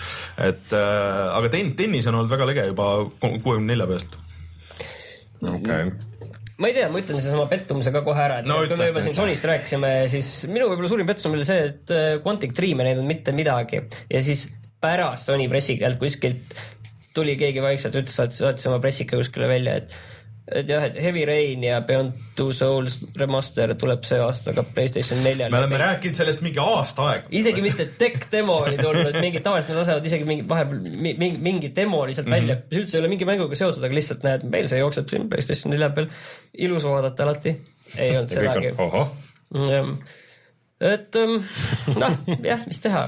et äh, aga ten-, tennis on olnud väga lege juba kuuekümne nelja pealt. okei okay ma ei tea, ma ütlen seesama pettumuse ka kohe ära, et no, kui ütle, me juba siin Sonist rääkisime, siis minu võib-olla suurim pettumus oli see, et äh, Quantic Dream ei näidanud mitte midagi ja siis pärast Sony pressikeelt kuskilt tuli keegi vaikselt, ütles, et saatis oma pressike kuskile välja, et et jah, et Heavy Rain ja Beyond Two Souls remaster tuleb see aasta ka Playstation neljale. me oleme rääkinud sellest mingi aasta aega. isegi mitte tech demo oli tulnud, mingid tavaliselt nad lasevad isegi mingi vahepeal mi- mingi, mingi demo lihtsalt mm -hmm. välja, mis üldse ei ole mingi mänguga seotud, aga lihtsalt näed, meil see jookseb siin PlayStation nelja peal, ilus vaadata alati. ei olnud sedagi et ähm, noh, jah, mis teha.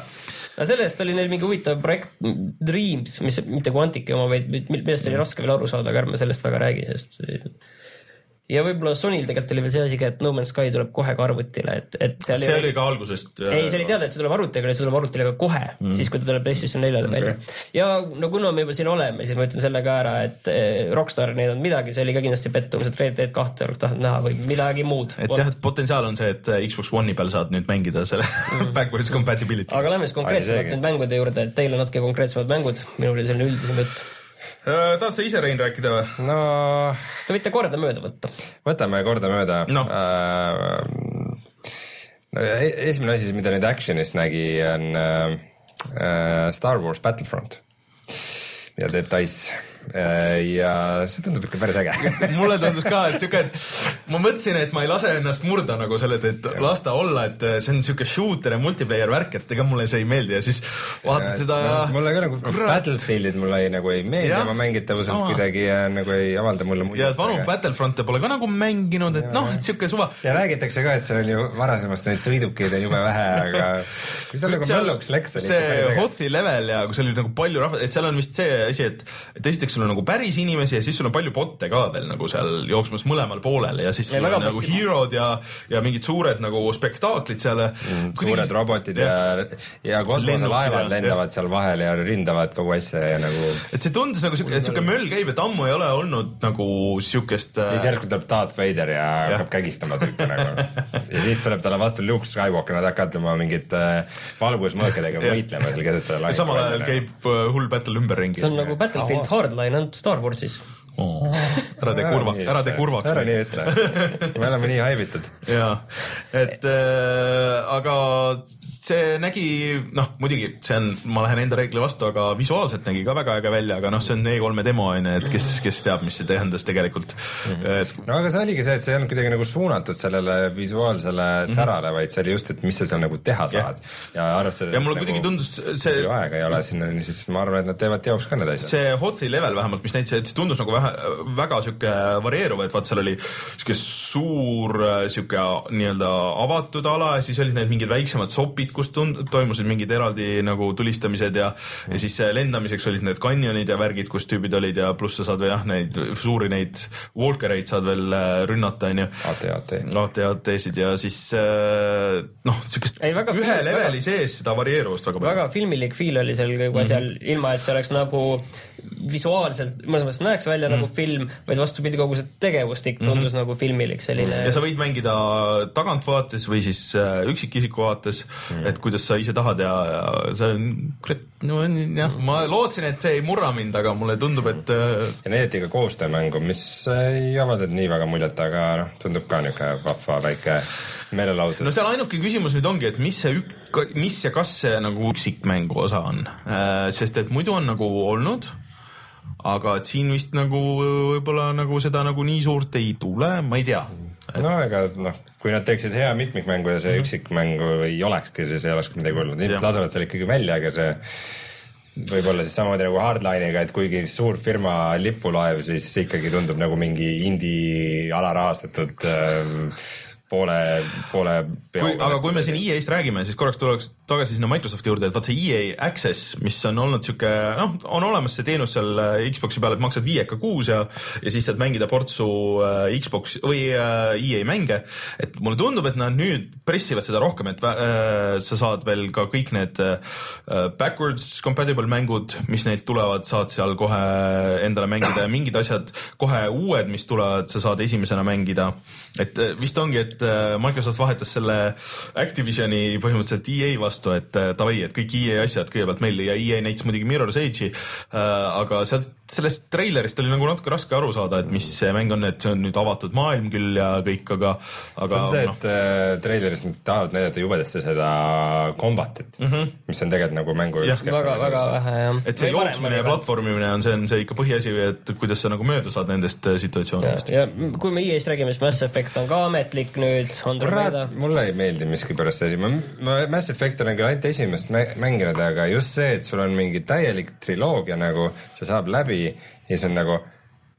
Aga sellest oli neil mingi huvitav projekt Dreams, mis mitte Quantici oma, vaid mi- millest oli raske veel aru saada, aga ärme sellest väga räägi, sest ja võib-olla Sonyl tegelikult oli veel see asi ka, et No Man's Sky tuleb kohe ka arvutile, et, et seal see oli ka algusest. äh, ei, see oli teada, et see tuleb arvutiga, aga see tuleb arvutile ka kohe mm., siis kui ta tuleb PlayStation neljale okay. välja. ja no kuna me juba siin oleme, siis ma ütlen selle ka ära, et eh, Rockstar ei näidanud midagi, see oli ka kindlasti pettumus, et Red Dead kahte oleks tahtnud näha või midagi muud. et jah, et potentsiaal on see, et äh, Xbox One'i peal saad nüüd mängida selle backwards compatibility. aga lähme siis konkreetsemalt nüüd mängude juurde, et teil on natuke konkreetsemad mängud, minul oli selline üldisem jutt. Äh, tahad sa ise, Rein, rääkida või? no Te võite kordamööda võtta. võtame kordamööda no,. esimene asi, mida nüüd Actionis nägi, on äh, äh, Star Wars Battlefront, mida teeb Dice äh, ja see tundub ikka päris äge. mulle tundus ka, et siuke, et ma mõtlesin, et ma ei lase ennast murda nagu sellest, et las ta olla, et see on siuke shooter ja multiplayer värk, et ega mulle see ei meeldi ja siis vaatad seda ja mulle ka nagu Kurat. Battlefieldid mulle ei, nagu ei meeldi Jah, oma mängitavuselt kuidagi ja nagu ei avalda mulle muljet. ja et vanu Battlefront'e pole ka nagu mänginud, et noh, et siuke suva. ja räägitakse ka, et seal on ju varasemast neid sõidukeid on jube vähe, aga kui seal nagu mölluks läks, see. Hothi level ja kus oli nagu palju rahvast, et seal on vist see asi, et, et esiteks sul on nagu päris inimesi ja siis sul on palju bot'e ka veel nagu seal jooksmas mõlemal poolel ja siis Ja sul on nagu massiivne. hero'd ja, ja mingid suured nagu spektaaklid seal mm,. suured robotid ja, ja kosmoselaevad Lennukid ja- lendavad seal vahel ja rindavad kogu asja ja nagu et see tundus nagu siuke, et siuke möll käib, et ammu ei ole olnud nagu siukest ja siis järsku tuleb Darth Vader ja hakkab kägistama tüüpe nagu. ja siis tuleb talle vastu Luke Skywalker, nad hakkavad tema mingit äh, valgusmõõkidega Jah. võitlema seal keset seda ja samal ajal käib äh, hull battle ümberringi see on. nagu Battlefield Hardline ainult Star Warsis. Ära tee kurvaks, ära tee kurvaks. ära nii ütle, me oleme nii haibitud. jaa, et äh, aga see nägi, noh muidugi see on, ma lähen enda reegli vastu, aga visuaalselt nägi ka väga äge välja, aga noh, see on E3-e demo on ju, et kes, kes teab, mis see tähendas tegelikult. et no aga see oligi see, et see ei olnud kuidagi nagu suunatud sellele visuaalsele särale, vaid see oli just, et mis sa seal nagu teha saad. ja arvestades. ja mulle kuidagi tundus see aega ei ole sinna, siis ma arvan, et nad teevad teoks ka need asjad. see Hothi level vähemalt, mis näitas, et see tundus nagu vähe, väga sihuke varieeruv, et vaat seal oli sihuke suur äh, sihuke nii-öelda avatud ala ja siis olid need mingid väiksemad sopid, kus tund- toimusid mingid eraldi nagu tulistamised ja ja siis äh, lendamiseks olid need kanjonid ja värgid, kus tüübid olid ja pluss sa saad veel jah, neid suuri neid walkereid saad veel äh, rünnata, onju. AT, AT. AT-AT-sid ja siis äh, noh, siukest Ei, väga ühe film- leveli sees seda varieeruvust väga palju. väga filmilik feel oli seal kogu asjal mm, -hmm. ilma et see oleks nagu visuaalselt, mõnes mõttes näeks välja mm nagu film, vaid vastupidi, kogu see tegevustik tundus mm -hmm. nagu filmilik selline Mhm. ja sa võid mängida taganttvaates või siis äh, üksikisiku vaates mm., et kuidas sa ise tahad ja, ja see on, kurat, no on jah, ma lootsin, et see ei murra mind, aga mulle tundub, et äh, ja näidati ka koostöömängu, mis ei avaldanud nii väga muljet, aga noh, tundub ka niisugune vahva väike meelelahutus no seal ainuke küsimus nüüd ongi, et mis see ük-, mis ja kas see nagu üksikmängu osa on, sest et muidu on nagu olnud aga et siin vist nagu võib-olla nagu seda nagu nii suurt ei tule, ma ei tea. no ega noh, kui nad teeksid hea mitmikmängu ja see mm -hmm. üksikmängu ei olekski, siis ei olekski midagi Jah. nad lasevad selle ikkagi välja, aga see võib-olla siis samamoodi nagu Hardline'iga, et kuigi suur firma lipulaev, siis ikkagi tundub nagu mingi indie alarahastatud äh, poole, poole kui, aga kui me siin EA-st räägime, siis korraks tuleks tagasi sinna Microsofti juurde, et vaat see EA Access, mis on olnud sihuke noh, on olemas see teenus seal äh, Xbox'i peal, et maksad viieka kuus ja ja siis saad mängida portsu äh, Xbox või äh, EA mänge. et mulle tundub, et nad nüüd pressivad seda rohkem, et äh, sa saad veel ka kõik need äh, backwards compatible mängud, mis neilt tulevad, saad seal kohe endale mängida ja mingid asjad kohe uued, mis tulevad, sa saad esimesena mängida. Et äh, vist ongi, et äh, Microsoft vahetas selle Activisioni põhimõtteliselt EA vastu, et äh, davai, et kõik EA asjad kõigepealt meil ja EA näitas muidugi Mirror's äh,, aga sealt sellest treilerist oli nagu natuke raske aru saada, et mis see mäng on, et see on nüüd avatud maailm küll ja kõik, aga, aga. see on see, et no. Äh, treileris nad tahavad näidata jubedasti seda combat'it mm, -hmm. mis on tegelikult nagu mängu üks väga, väga vähe jah. et see jooksmine ja platvormimine on, see on see ikka põhiasi, et kuidas sa nagu mööda saad nendest äh, situatsioonidest. ja kui me EA-st räägime, siis Mass Effect on ka ametlik nüüd. kurat, mulle ei meeldi miskipärast see asi, ma, ma Mass Effect olen küll ainult esimest mänginud, aga just see, et sul on mingi täielik triloogia nagu, see saab läbi ja siis on nagu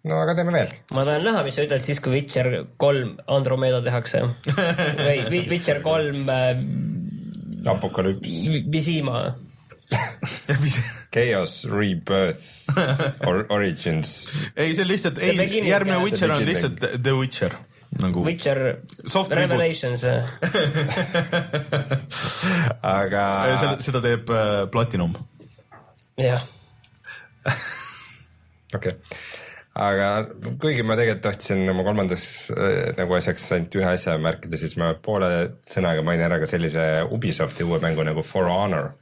no aga teeme veel. ma tahan näha, mis sa ütled siis, kui Witcher kolm Andromeda tehakse või Witcher kolm äh,. apokalüps. Visima Chaos Rebirth or Origins. ei, see on lihtsalt, ei, järgmine Witcher on lihtsalt The Witcher nagu. Witcher Soft Revelations aga. seda, seda teeb äh, Platinum. jah okei okay., aga kuigi ma tegelikult tahtsin oma kolmandaks äh, nagu asjaks ainult ühe asja märkida, siis ma poole sõnaga mainin ära ka sellise Ubisofti uue mängu nagu For Honor.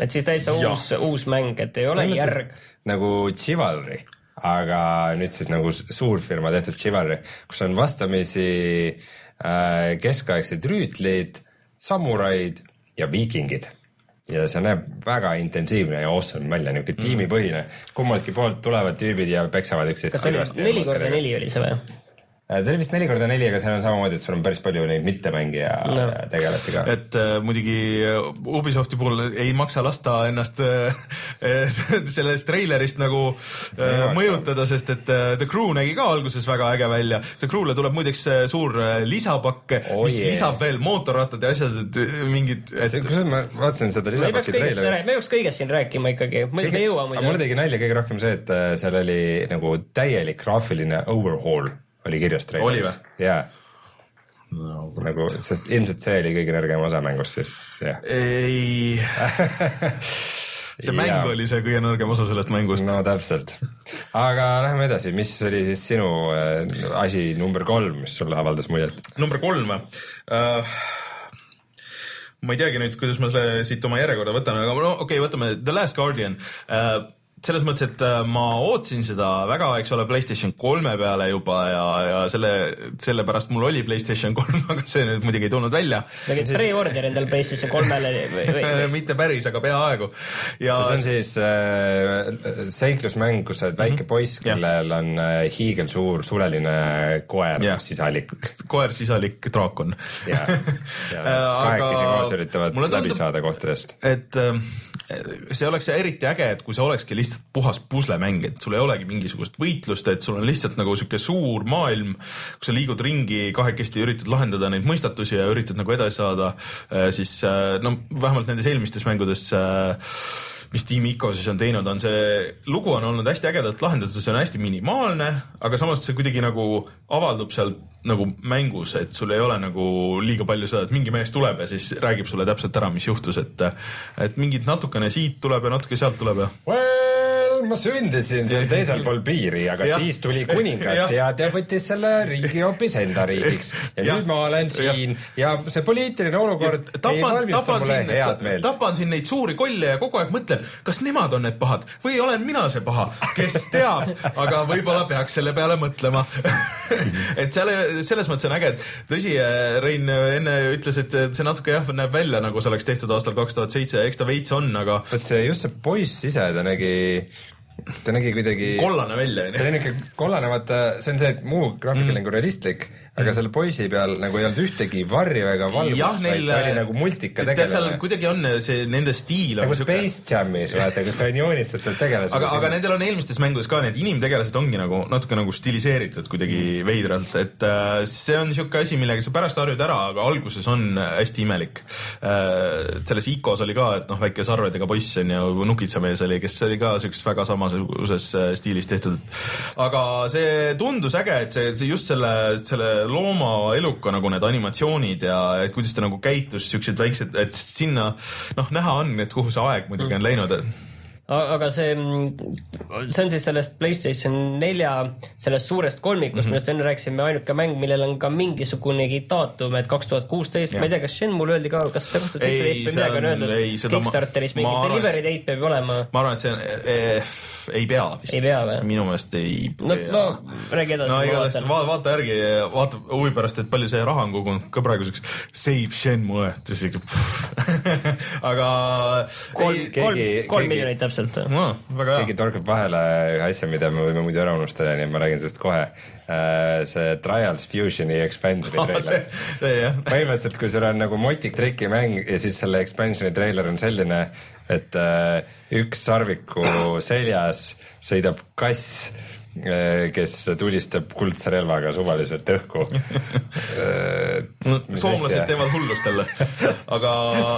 et siis täitsa uus, uus mäng, et ei ole järg. nagu Chivalry aga nüüd siis nagu suurfirma tehtud Chivalry, kus on vastamisi äh, keskaegsed rüütlid, samuraid ja viikingid ja see näeb väga intensiivne ja awesome välja, niisugune mm. tiimipõhine. kummaltki poolt tulevad tüübid ja peksavad üksteist. kas see oli neli korda neli oli see või? Äh, see oli vist neli korda neli, aga seal on samamoodi, et sul on päris palju neid mittemängija no. tegelasi ka. et äh, muidugi äh, Ubisofti puhul ei maksa lasta ennast äh, sellest treilerist nagu äh, mõjutada, sest et äh, The Crew nägi ka alguses väga äge välja. The Crew'le tuleb muideks äh, suur äh, lisapakk oh,, mis yeah. lisab veel mootorrattad ja asjad, et mingid et.... kusjuures ma vaatasin seda lisapaki treilerit. me ei peaks kõigest siin rääkima ikkagi, me ei jõua muidu. mulle tegi nalja kõige rohkem see, et seal oli nagu täielik graafiline overhaul oli kirjas treileris. jaa no, nagu, sest ilmselt see oli kõige nõrgem osa mängust, siis jah. ei see mäng ja. oli see kõige nõrgem osa sellest mängust. no täpselt. aga läheme edasi, mis oli siis sinu äh, asi number kolm, mis sulle avaldas muljet? number kolm uh,? ma ei teagi nüüd, kuidas ma selle siit oma järjekorda võtan, aga no okei okay,, võtame The Last Guardian uh, selles mõttes, et äh, ma ootasin seda väga, eks ole, Playstation kolme peale juba ja, ja selle, sellepärast mul oli Playstation kolm, aga see nüüd muidugi ei tulnud välja. tegid pre-order endal Playstation kolmele või, või, või? mitte päris, aga peaaegu. ja see on siis äh, seiklusmäng, kus sa oled väike mm -hmm. poiss, kellel on äh, hiigelsuur suleline koer, sisalik. koer, sisalik draakon. ja, ja kahekesi koos üritavad läbi saada kohtadest. et äh, see oleks eriti äge, et kui see olekski lihtsalt lihtsalt puhas puslemäng, et sul ei olegi mingisugust võitlust, et sul on lihtsalt nagu sihuke suur maailm, kus sa liigud ringi kahekesti, üritad lahendada neid mõistatusi ja üritad nagu edasi saada, äh, siis äh, no vähemalt nendes eelmistes mängudes äh, mis Team Ico siis on teinud, on see lugu on olnud hästi ägedalt lahendatud, see on hästi minimaalne, aga samas see kuidagi nagu avaldub seal nagu mängus, et sul ei ole nagu liiga palju seda, et mingi mees tuleb ja siis räägib sulle täpselt ära, mis juhtus, et et mingid natukene siit tuleb ja natuke sealt tuleb ja ma sündisin seal teisel pool piiri, aga ja. siis tuli kuningas ja, ja ta võttis selle riigi hoopis enda riigiks. ja, ja nüüd ma olen siin ja, ja see poliitiline olukord tapan, ei valmista mulle siin, head meelt. tapan siin neid suuri kolle ja kogu aeg mõtlen, kas nemad on need pahad või olen mina see paha, kes teab, aga võib-olla peaks selle peale mõtlema et selle, selles mõttes on äge, et tõsi, Rein enne ütles, et see natuke jah, näeb välja nagu see oleks tehtud aastal kaks tuhat seitse, eks ta veits on, aga. vot see just see poiss ise, ta nägi ta nägi kuidagi. kollane välja, onju. ta oli niuke kollane, vaata, see on see, et muu graafika oli mm. nagu realistlik aga selle poisi peal nagu ei olnud ühtegi varju ega valgust, vaid ta oli nagu multika tegelane. seal kuidagi on see nende stiil. nagu Space Jamis vaata, kus on joonistatud tegelased. aga, aga nendel on eelmistes mängudes ka need inimtegelased ongi nagu natuke nagu stiliseeritud kuidagi mm. veidralt, et äh, see on niisugune asi, millega sa pärast harjud ära, aga alguses on hästi imelik äh,. selles Icos oli ka, et noh, väike sarvedega poiss on ju, nukitsamees oli, kes oli ka siukses väga samasuguses äh, stiilis tehtud. aga see tundus äge, et see, see just selle, selle loomaeluka nagu need animatsioonid ja et kuidas ta nagu käitus, siuksed väiksed, et sinna noh, näha on, et kuhu see aeg muidugi on läinud aga see, see on siis sellest Playstation nelja, sellest suurest kolmikust mm, -hmm. millest enne rääkisime, ainuke mäng, millel on ka mingisugunegi daatum, et kaks tuhat kuusteist, ma ei tea, kas Shenmul öeldi ka, kas kaks tuhat seitseteist või midagi on öeldud, Kickstarteris mingi delivery date peab olema. ma arvan, et see on eh, ei pea vist. ei pea või? minu meelest ei no, pea. no räägi edasi. no igatahes vaata, vaata järgi, vaata huvi pärast, et palju see raha on kogunud ka praeguseks. Save Shenmue, et isegi aga. kolm, kolm, kolm miljonit täpselt no,. keegi torkab vahele ühe asja, mida me võime muidu ära unustada, nii et ma räägin sellest kohe. Äh, see Trials Fusioni expansion'i treiler. põhimõtteliselt, kui sul on nagu motik trikimäng ja siis selle expansion'i treiler on selline, et äh, üks sarviku seljas sõidab kass kes tulistab kuldse relvaga suvaliselt õhku no, soomlased teevad hullust jälle, aga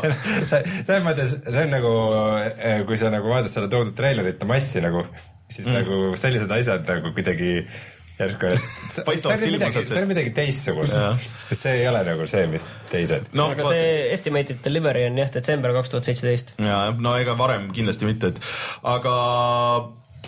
selles mõttes, see on nagu, kui sa nagu vaatad seda toodud treilerite massi nagu, siis mm. nagu sellised asjad nagu kuidagi järsku, et see on midagi, see on midagi teistsugust, et see ei ole nagu see, mis teised. no aga vaat... see estimated delivery on jah, detsember kaks tuhat seitseteist. ja, no ega varem kindlasti mitte, et aga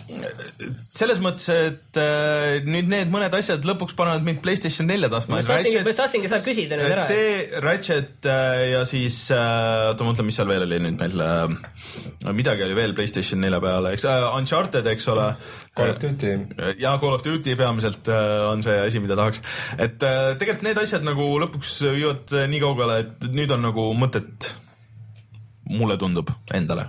selles mõttes, et äh, nüüd need mõned asjad lõpuks panevad mind Playstation nelja tahtma. ma tahtsingi, ma tahtsingi seda küsida nüüd ära. see Ratchet äh, ja siis äh,, oota ma mõtlen, mis seal veel oli nüüd meil äh,, midagi oli veel Playstation nelja peale, eks äh,, Uncharted, eks ole. Call of Duty. ja Call of Duty peamiselt äh, on see asi, mida tahaks. et äh, tegelikult need asjad nagu lõpuks viivad nii kaugele, et nüüd on nagu mõtet mulle tundub endale.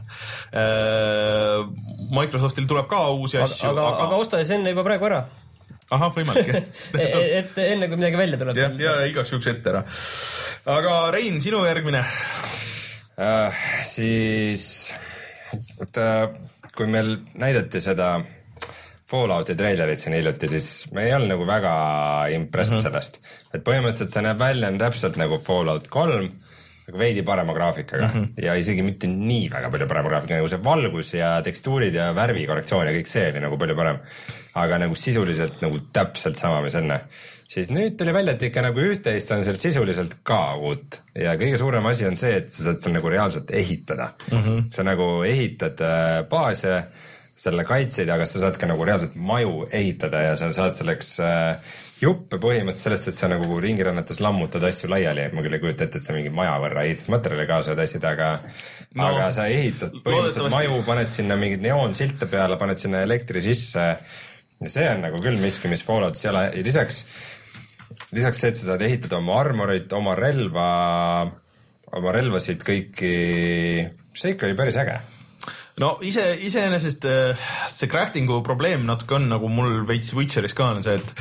Äh, Microsoftil tuleb ka uusi asju. aga, aga, aga osta siis enne juba praegu ära. ahah, võimalik et, et enne kui midagi välja tuleb. ja, ja igaks juhuks ette ära. aga Rein, sinu järgmine uh,? siis, oota, kui meil näidati seda Fallouti treilerit siin hiljuti, siis me ei olnud nagu väga impressed mm -hmm. sellest. et põhimõtteliselt see näeb välja täpselt nagu Fallout kolm aga veidi parema graafikaga mm -hmm. ja isegi mitte nii väga palju parema graafikaga, nagu see valgus ja tekstuurid ja värvikorrektsioon ja kõik see oli nagu palju parem. aga nagu sisuliselt nagu täpselt sama, mis enne. siis nüüd tuli välja, et ikka nagu üht-teist on seal sisuliselt ka uut ja kõige suurem asi on see, et sa saad seal nagu reaalselt ehitada mm. -hmm. sa nagu ehitad äh, baase selle kaitseid, aga sa saad ka nagu reaalselt maju ehitada ja sa saad selleks äh, juppe põhimõtteliselt sellest, et sa nagu ringirannetes lammutad asju laiali, ma küll ei kujuta ette, et sa mingi maja võrra ehitusmaterjali kaasa tõstsid, aga no, aga sa ehitad põhimõtteliselt maju, paned sinna mingeid neoonsilte peale, paned sinna elektri sisse. ja see on nagu küll miski, mis Falloutis ei ole ja lisaks, lisaks see, et sa saad ehitada oma armorit, oma relva, oma relvasid kõiki, see ikka oli päris äge no ise, iseenesest äh, see crafting'u probleem natuke on nagu mul veits Witcheris ka on see, et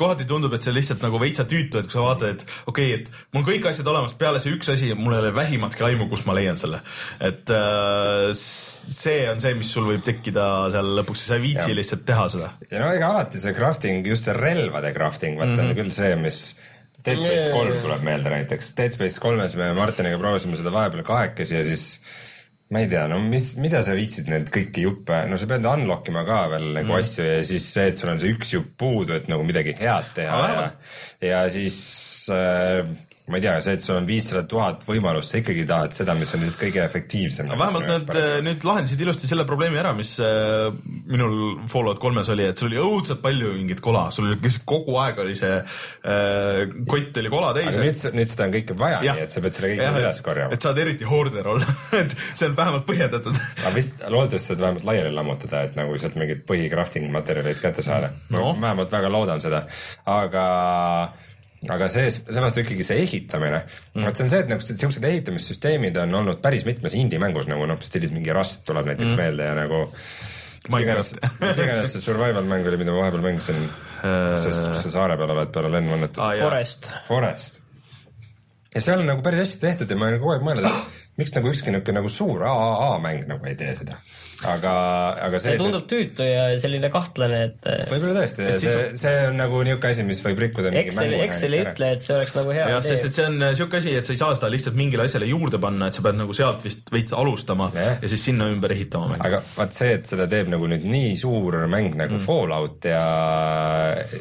kohati tundub, et see lihtsalt nagu veitsa tüütu, et kui sa vaatad, et okei okay,, et mul on kõik asjad olemas, peale see üks asi, mul ei ole vähimatki aimu, kust ma leian selle. et äh, see on see, mis sul võib tekkida seal lõpuks, sa ei viitsi ja. lihtsalt teha seda. ja no ega alati see crafting, just see relvade crafting, vaata mm -hmm. on küll see, mis Dead Space kolm tuleb meelde näiteks, Dead Space kolmes me Martiniga proovisime seda vahepeal kahekesi ja siis ma ei tea, no mis, mida sa viitsid neid kõiki juppe, no sa pead unlock ima ka veel nagu mm. asju ja siis see, et sul on see üks jupp puudu, et nagu midagi head teha ah, ja, ja siis ma ei tea, see, et sul on viissada tuhat võimalust, sa ikkagi tahad seda, mis on lihtsalt kõige efektiivsem. no vähemalt nad nüüd lahendasid ilusti selle probleemi ära, mis äh, minul Fallout kolmes oli, et sul oli õudselt palju mingit kola, sul oli kogu aeg oli see äh, kott oli kola täis. nüüd, nüüd seda on kõike vaja, nii et sa pead selle kõik üles korjama. et saad eriti hoorder olla et see on vähemalt põhjendatud aga vist loodetavasti saad vähemalt laiali lammutada, et nagu sealt mingeid põhi crafting materjaleid kätte saada no.. ma vähemalt väga loodan seda, aga aga see, seepärast ikkagi see ehitamine mm., vot see on see, et nagu siuksed ehitamissüsteemid on olnud päris mitmes indie-mängus nagu noh, stiilis mingi Rust tuleb näiteks mm. meelde ja nagu mis iganes, mis iganes see survival mäng oli, mida ma vahepeal mängisin, sest äh. sa saare peal oled peale lennuvõnnetust ah,. Forest. Forest. ja seal on nagu päris hästi tehtud ja ma olen kogu aeg mõelnud, et miks nagu ükski niisugune nagu suur AAA mäng nagu ei tee seda aga, aga see, see tundub tüütu ja selline kahtlane, et võib-olla tõesti, see, on... see on nagu niisugune asi, mis võib rikkuda Excel, Excel ei ütle, et see oleks nagu hea jah, sest et see on niisugune asi, et sa ei saa seda lihtsalt mingile asjale juurde panna, et sa pead nagu sealt vist veits alustama ja, ja siis sinna ümber ehitama mängu. aga vaat see, et seda teeb nagu nüüd nii suur mäng nagu mm. Fallout ja,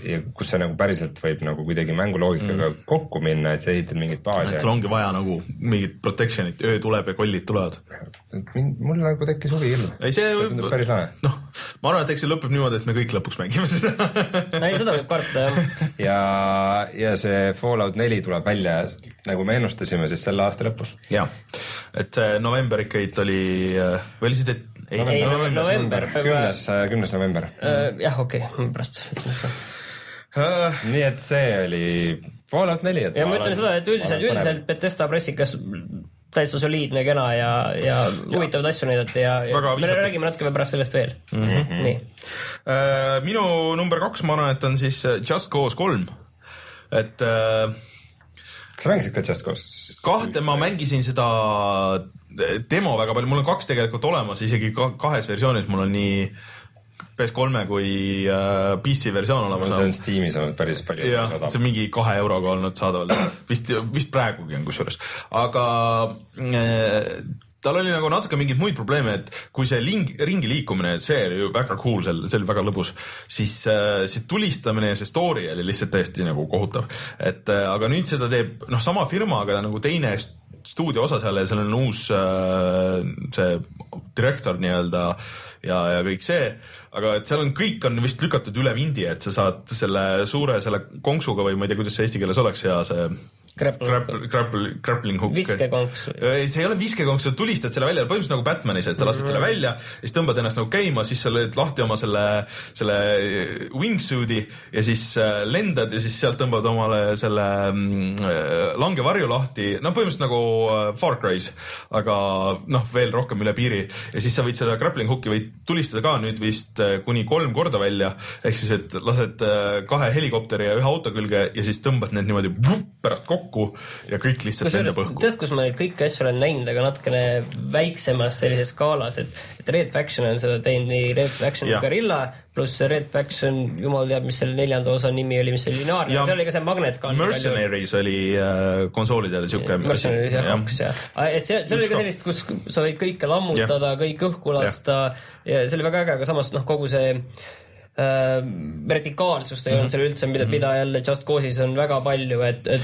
ja kus see nagu päriselt võib nagu kuidagi mänguloogikaga mm. kokku minna, et sa ehitad mingit baasi. sul ongi vaja nagu mingit protection'it, öö tuleb ja kollid tulevad. mind, mul nagu tekkis huvi küll ei, see see tundub võib, päris lahe. noh, ma arvan, et eks see lõpeb niimoodi, et me kõik lõpuks mängime seda. ei, seda võib karta jah. ja, ja see Fallout neli tuleb välja, nagu me ennustasime, siis selle aasta lõpus. jah, et see november ikkagi oli, või oli see det-, ei, ei, november, kümnes, kümnes november. jah, okei, pärast ütlen seda. Äh, nii et see oli Fallout neli, et ja ma ütlen seda, et üldiselt, üldiselt Betesta pressikas täitsa soliidne, kena ja, ja huvitavaid asju näidati ja, ja me räägime natuke pärast sellest veel mm. -hmm. nii, Äh, minu number kaks, ma arvan, et on siis äh, Just Cause kolm. et äh, sa mängisid ka Just Cause? kahte ma mängisin seda demo väga palju, mul on kaks tegelikult olemas, isegi ka kahes versioonis, mul on nii PS3-e kui äh, PC versioon olemas see on Steamis olnud päris palju jah, see on mingi kahe euroga olnud saadaval, vist, vist praegugi on kusjuures, aga äh, tal oli nagu natuke mingeid muid probleeme, et kui see ling, ringi liikumine, see oli ju väga cool, seal, see oli väga lõbus, siis äh, see tulistamine ja see story oli lihtsalt täiesti nagu kohutav. et äh, aga nüüd seda teeb noh, sama firma, aga nagu teine stuudio osa seal ja seal on uus äh, see direktor nii-öelda ja, ja kõik see, aga et seal on, kõik on vist lükatud üle vindi, et sa saad selle suure selle konksuga või ma ei tea, kuidas see eesti keeles oleks ja see Grapple- grappling hook. viskekonks. ei, see ei ole viskekonks, sa tulistad selle välja, põhimõtteliselt nagu Batmanis, et sa lased selle välja, siis tõmbad ennast nagu käima, siis sa lööd lahti oma selle, selle wingsuit'i ja siis äh, lendad ja siis sealt tõmbad omale selle mm, äh, langevarju lahti, no põhimõtteliselt nagu äh, Far Cry's, aga noh, veel rohkem üle piiri. Ja siis sa võid seda grappling hook'i võid tulistada ka nüüd vist kuni kolm korda välja, ehk siis, et lased kahe helikopteri ja ühe auto külge ja siis tõmbad need niimoodi vup, pärast kokku ja kõik lihtsalt lendab õhku. tead, kus ma neid kõiki asju olen näinud, aga natukene väiksemas sellises skaalas, et, et Red Faction on seda teinud nii Red Faction kui Guerilla, pluss see Red Faction, jumal teab, mis selle neljanda osa nimi oli, mis oli lineaarne Ja, seal oli ka see Magnet Gun. Mercenaries oli äh, konsoolidel siuke. Mercenaries jah, kaks jah. et see, seal oli ka sellist, kus sa võid kõike lammutada, kõik õhku lasta ja see oli väga äge, aga samas noh, kogu see äh, vertikaalsust ei Mhm. olnud seal üldse, mida, mida jälle Just Cause'is on väga palju, et, et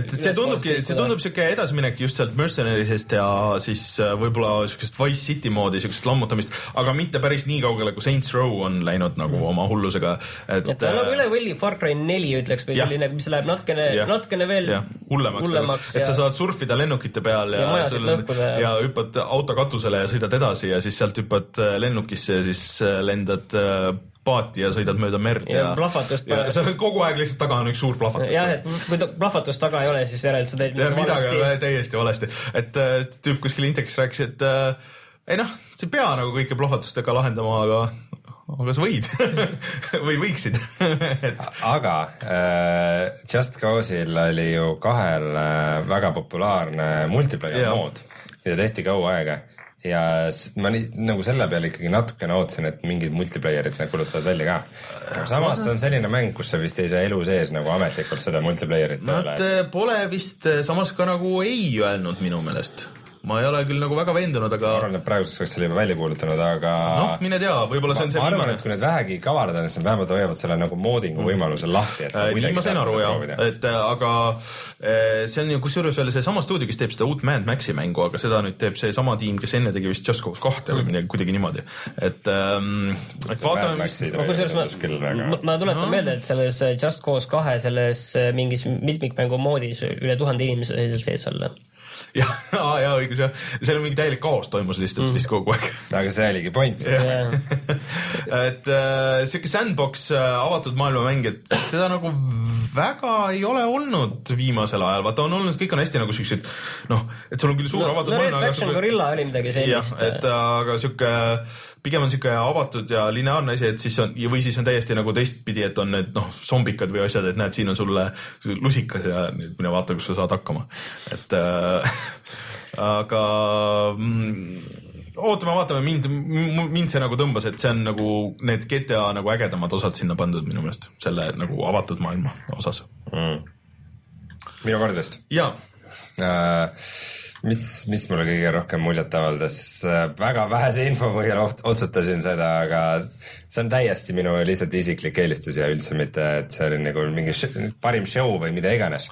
et see tundubki, see tundub siuke edasiminek just sealt Mercenaries'est ja siis äh, võib-olla siukest Wise City moodi siukest lammutamist, aga mitte päris nii kaugele, kui Saints Row on läinud nagu oma hullusega, et. et ta on nagu üle võlli Far Cry neli ütleks või selline, mis läheb natukene natukene veel jah, hullemaks, hullemaks et ja sa saad surfida lennukite peal ja, Ja sul ja- ja hüppad auto katusele ja sõidad edasi ja siis sealt hüppad äh, lennukisse ja siis äh, lendad äh, paati ja sõidad mööda merd Ja ja, plahvatust ja sa oled kogu aeg lihtsalt taga on üks suur plahvatus. jah, et kui plahvatust taga ei ole, siis järelikult sa teed midagi valesti. on täiesti valesti, et äh, tüüp kuskil Intexis rääkis, et äh, ei noh, sa ei pea nagu kõike plahvatustega lahendama, aga, aga sa võid või võiksid. Et aga äh, Just Cause'il oli ju kahel äh, väga populaarne multiplayer mood, mida tehti kaua aega ja ma nii, nagu selle peale ikkagi natukene ootasin, et mingid multiplayer'id need kuulutavad välja ka. samas see on selline mäng, kus sa vist ei saa elu sees nagu ametlikult seda multiplayer'it Nad äh, pole vist äh, samas ka nagu ei öelnud minu meelest. Ma ei ole küll nagu väga veendunud, ma aga arvan, et praeguseks oleks selle juba välja kuulutanud, aga noh, mine tea, võib-olla see on see ma arvan, et kui need vähegi kavalad on, siis nad vähemalt hoiavad selle nagu moodingu võimaluse lahti, et sa Äh, nii ma sain aru seda jah. et äh, aga äh, see on ju kusjuures veel seesama stuudio, kes teeb seda uut Mad Maxi mängu, aga seda nüüd teeb seesama tiim, kes enne tegi vist Just Cause kahte või midagi kuidagi niimoodi, et ähm, et vaatame, mis ma kusjuures ma, ma, ma tuletan meelde, et selles Just Cause kahe selles mingis mitmikmängu moodis üle tuhande inimese sees olla. jah, ja õigus jah, seal on mingi täielik kaos toimus lihtsalt mm. vist kogu aeg aga see oligi point. et äh, siuke sandbox äh, avatud maailma mäng, et seda nagu väga ei ole olnud viimasel ajal, vaata on olnud, kõik on hästi nagu siuksed noh, et sul on küll suur no, avatud no Red maailm, Faction Gorilla oli midagi sellist. et äh, aga sihuke pigem on sihuke avatud ja lineaarne asi, et siis on või siis on täiesti nagu teistpidi, et on need noh, zombikad või asjad, et näed, siin on sulle lusikas ja nüüd mine vaata, kus sa saad hakkama, et äh, aga mm, ootame-vaatame, mind, mind see nagu tõmbas, et see on nagu need GTA nagu ägedamad osad sinna pandud minu meelest, selle nagu avatud maailma osas. mm.. minu kord vist ja uh,. mis, mis mulle kõige rohkem muljet avaldas väga vähese info põhjal otsutasin seda, aga see on täiesti minu lihtsalt isiklik eelistus ja üldse mitte, et see oli nagu mingi parim show või mida iganes.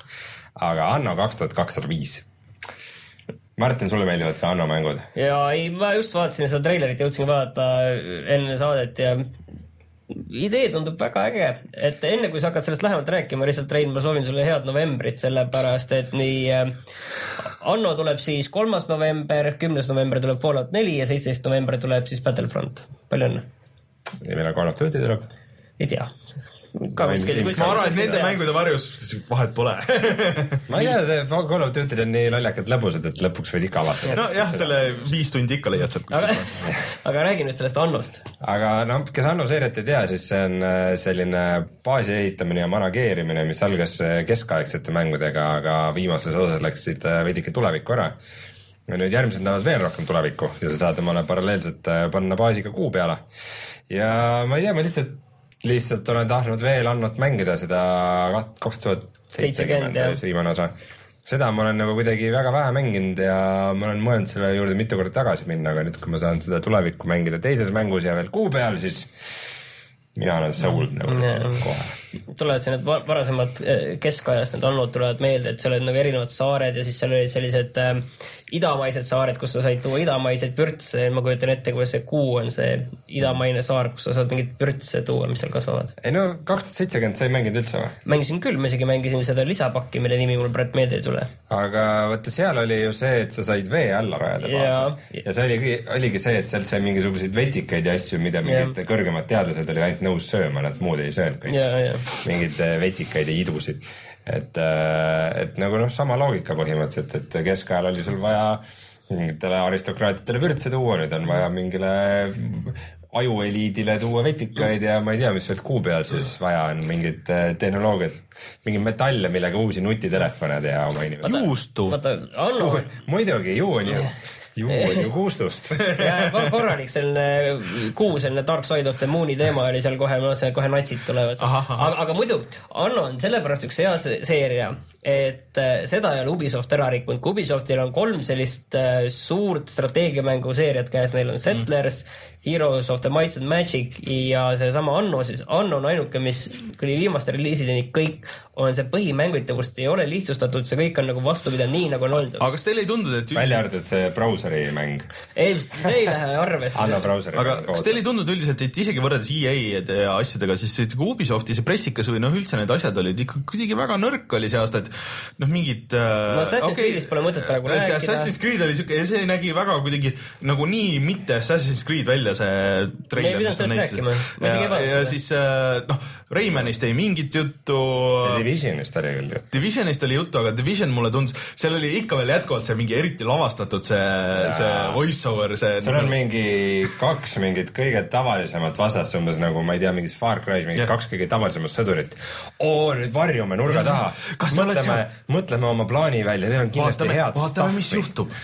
aga Anno kaks tuhat kakssada viis Martin, sulle meeldivad ka Anno mängud? ja ei, ma just vaatasin seda treilerit, jõudsin vaadata enne saadet ja idee tundub väga äge, et enne kui sa hakkad sellest lähemalt rääkima, lihtsalt Rein, ma soovin sulle head novembrit, sellepärast et nii äh, Anno tuleb siis kolmas november, kümnes november tuleb Fallout neli ja seitseteist november tuleb siis Battlefront. palju õnne? ja millal Call of Duty tuleb? ei tea. Ka Ma ei- kuskil. ma arvan, et nende mängude varjus vahet pole. ma ei tea, see Call of Duty'd on nii lollakad lõbusad, et lõpuks võid ikka avata. nojah, selle viis tundi ikka leiad sealt aga kuskilt., aga räägi nüüd sellest Annost. aga noh, kes Anno seeriat ei tea, siis see on äh, selline baasi ehitamine ja manageerimine, mis algas äh, keskaegsete mängudega, aga viimases osas läksid äh, veidike tulevikku ära. ja nüüd järgmised näevad veel rohkem tulevikku ja sa saad omale paralleelselt panna baasiga kuu peale. ja ma ei tea, ma lihtsalt, lihtsalt olen tahtnud veel Annot mängida seda kaks tuhat seitsekümmend oli see viimane osa. Seda ma olen nagu kuidagi väga vähe mänginud ja ma olen mõelnud selle juurde mitu korda tagasi minna, aga nüüd, kui ma saan seda tulevikku mängida teises mängus ja veel kuu peal, siis mina olen sold nagu lihtsalt kohe. Tulevad siin need va- varasemad eh, keskajast need annod tulevad meelde, et seal olid nagu erinevad saared ja siis seal olid sellised äh, idamaised saared, kus sa said tuua idamaiseid vürtse, ma kujutan ette, kuidas see kuu on see idamaine saar, kus sa saad mingeid vürtse tuua, mis seal kasvavad. ei no kaks tuhat seitsekümmend sa ei mänginud üldse või? mängisin küll, ma isegi mängisin seda lisapakki, mille nimi mul praegu meelde ei tule. aga vaata, seal oli ju see, et sa said vee alla rajada baasi. ja see oligi, oligi see, et sealt sai mingisuguseid vetikaid ja asju, mida mingid kõrgemad teadlased olid ainult nõus sööma, nad muud ei söönud kõik. Mingeid äh, vetikaid ja idusid. et, et nagu noh, sama loogika põhimõtteliselt, et keskajal oli sul vaja mingitele aristokraatidele vürtse tuua, nüüd on vaja mingile ajueliidile tuua vetikaid ja ma ei tea, mis sealt kuu peal siis vaja on, mingit äh, tehnoloogiat, mingeid metalle, millega uusi nutitelefone teha oma inimestele. juustu. muidugi, ju on ju, ju on ju kuustust. korralik selline kuu selline Dark Side of the Moon'i teema oli seal kohe, kohe natsid tulevad. Aga, aga muidu Anno on sellepärast üks hea se- seeria, et äh, seda ei ole Ubisoft ära rikkunud, kui Ubisoftil on kolm sellist äh, suurt strateegiamängu seeriat käes, neil on Settlers mm., Heroes of the Might and Magic ja seesama Anno, siis Anno on ainuke, mis kuni viimaste reliisideni kõik on see põhimängitavust ei ole lihtsustatud, see kõik on nagu vastupidi, nii nagu on olnud. aga kas teile ei tundunud, et välja arvatud see brauseri mäng, ei, see ei lähe arvesse. anna brauseri aga kas teile ei tundunud üldiselt, et isegi võrreldes EA-d ja asjadega, siis Ubisofti see pressikas või noh, üldse need asjad olid ikka kuidagi väga nõrk oli see aasta, et noh, mingid äh, No Assassin's Creed'ist pole mõtet praegu rääkida. Assassin's Creed oli siuke, see nägi väga kuidagi nagu nii mitte Assassin's Creed välja, see Me treiler. ei pidanud sellest rääkima. Ja, ja siis äh, noh, Raymanist ei mingit juttu. Divisionist oli küll ju. Divisionist oli juttu, aga Division mulle tundus, seal oli ikka veel jätkuvalt see mingi eriti lavastatud see, see voice over, see. seal on mingi kaks mingit kõige tavalisemat vastast, umbes nagu ma ei tea, mingis Far Cry's mingi Jah. kaks kõige tavalisemat sõdurit. oo, nüüd varjume nurga taha. Mõtleme, mõtleme oma plaani välja, neil on kindlasti vaatame, head vaatame, mis stuff'i. juhtub.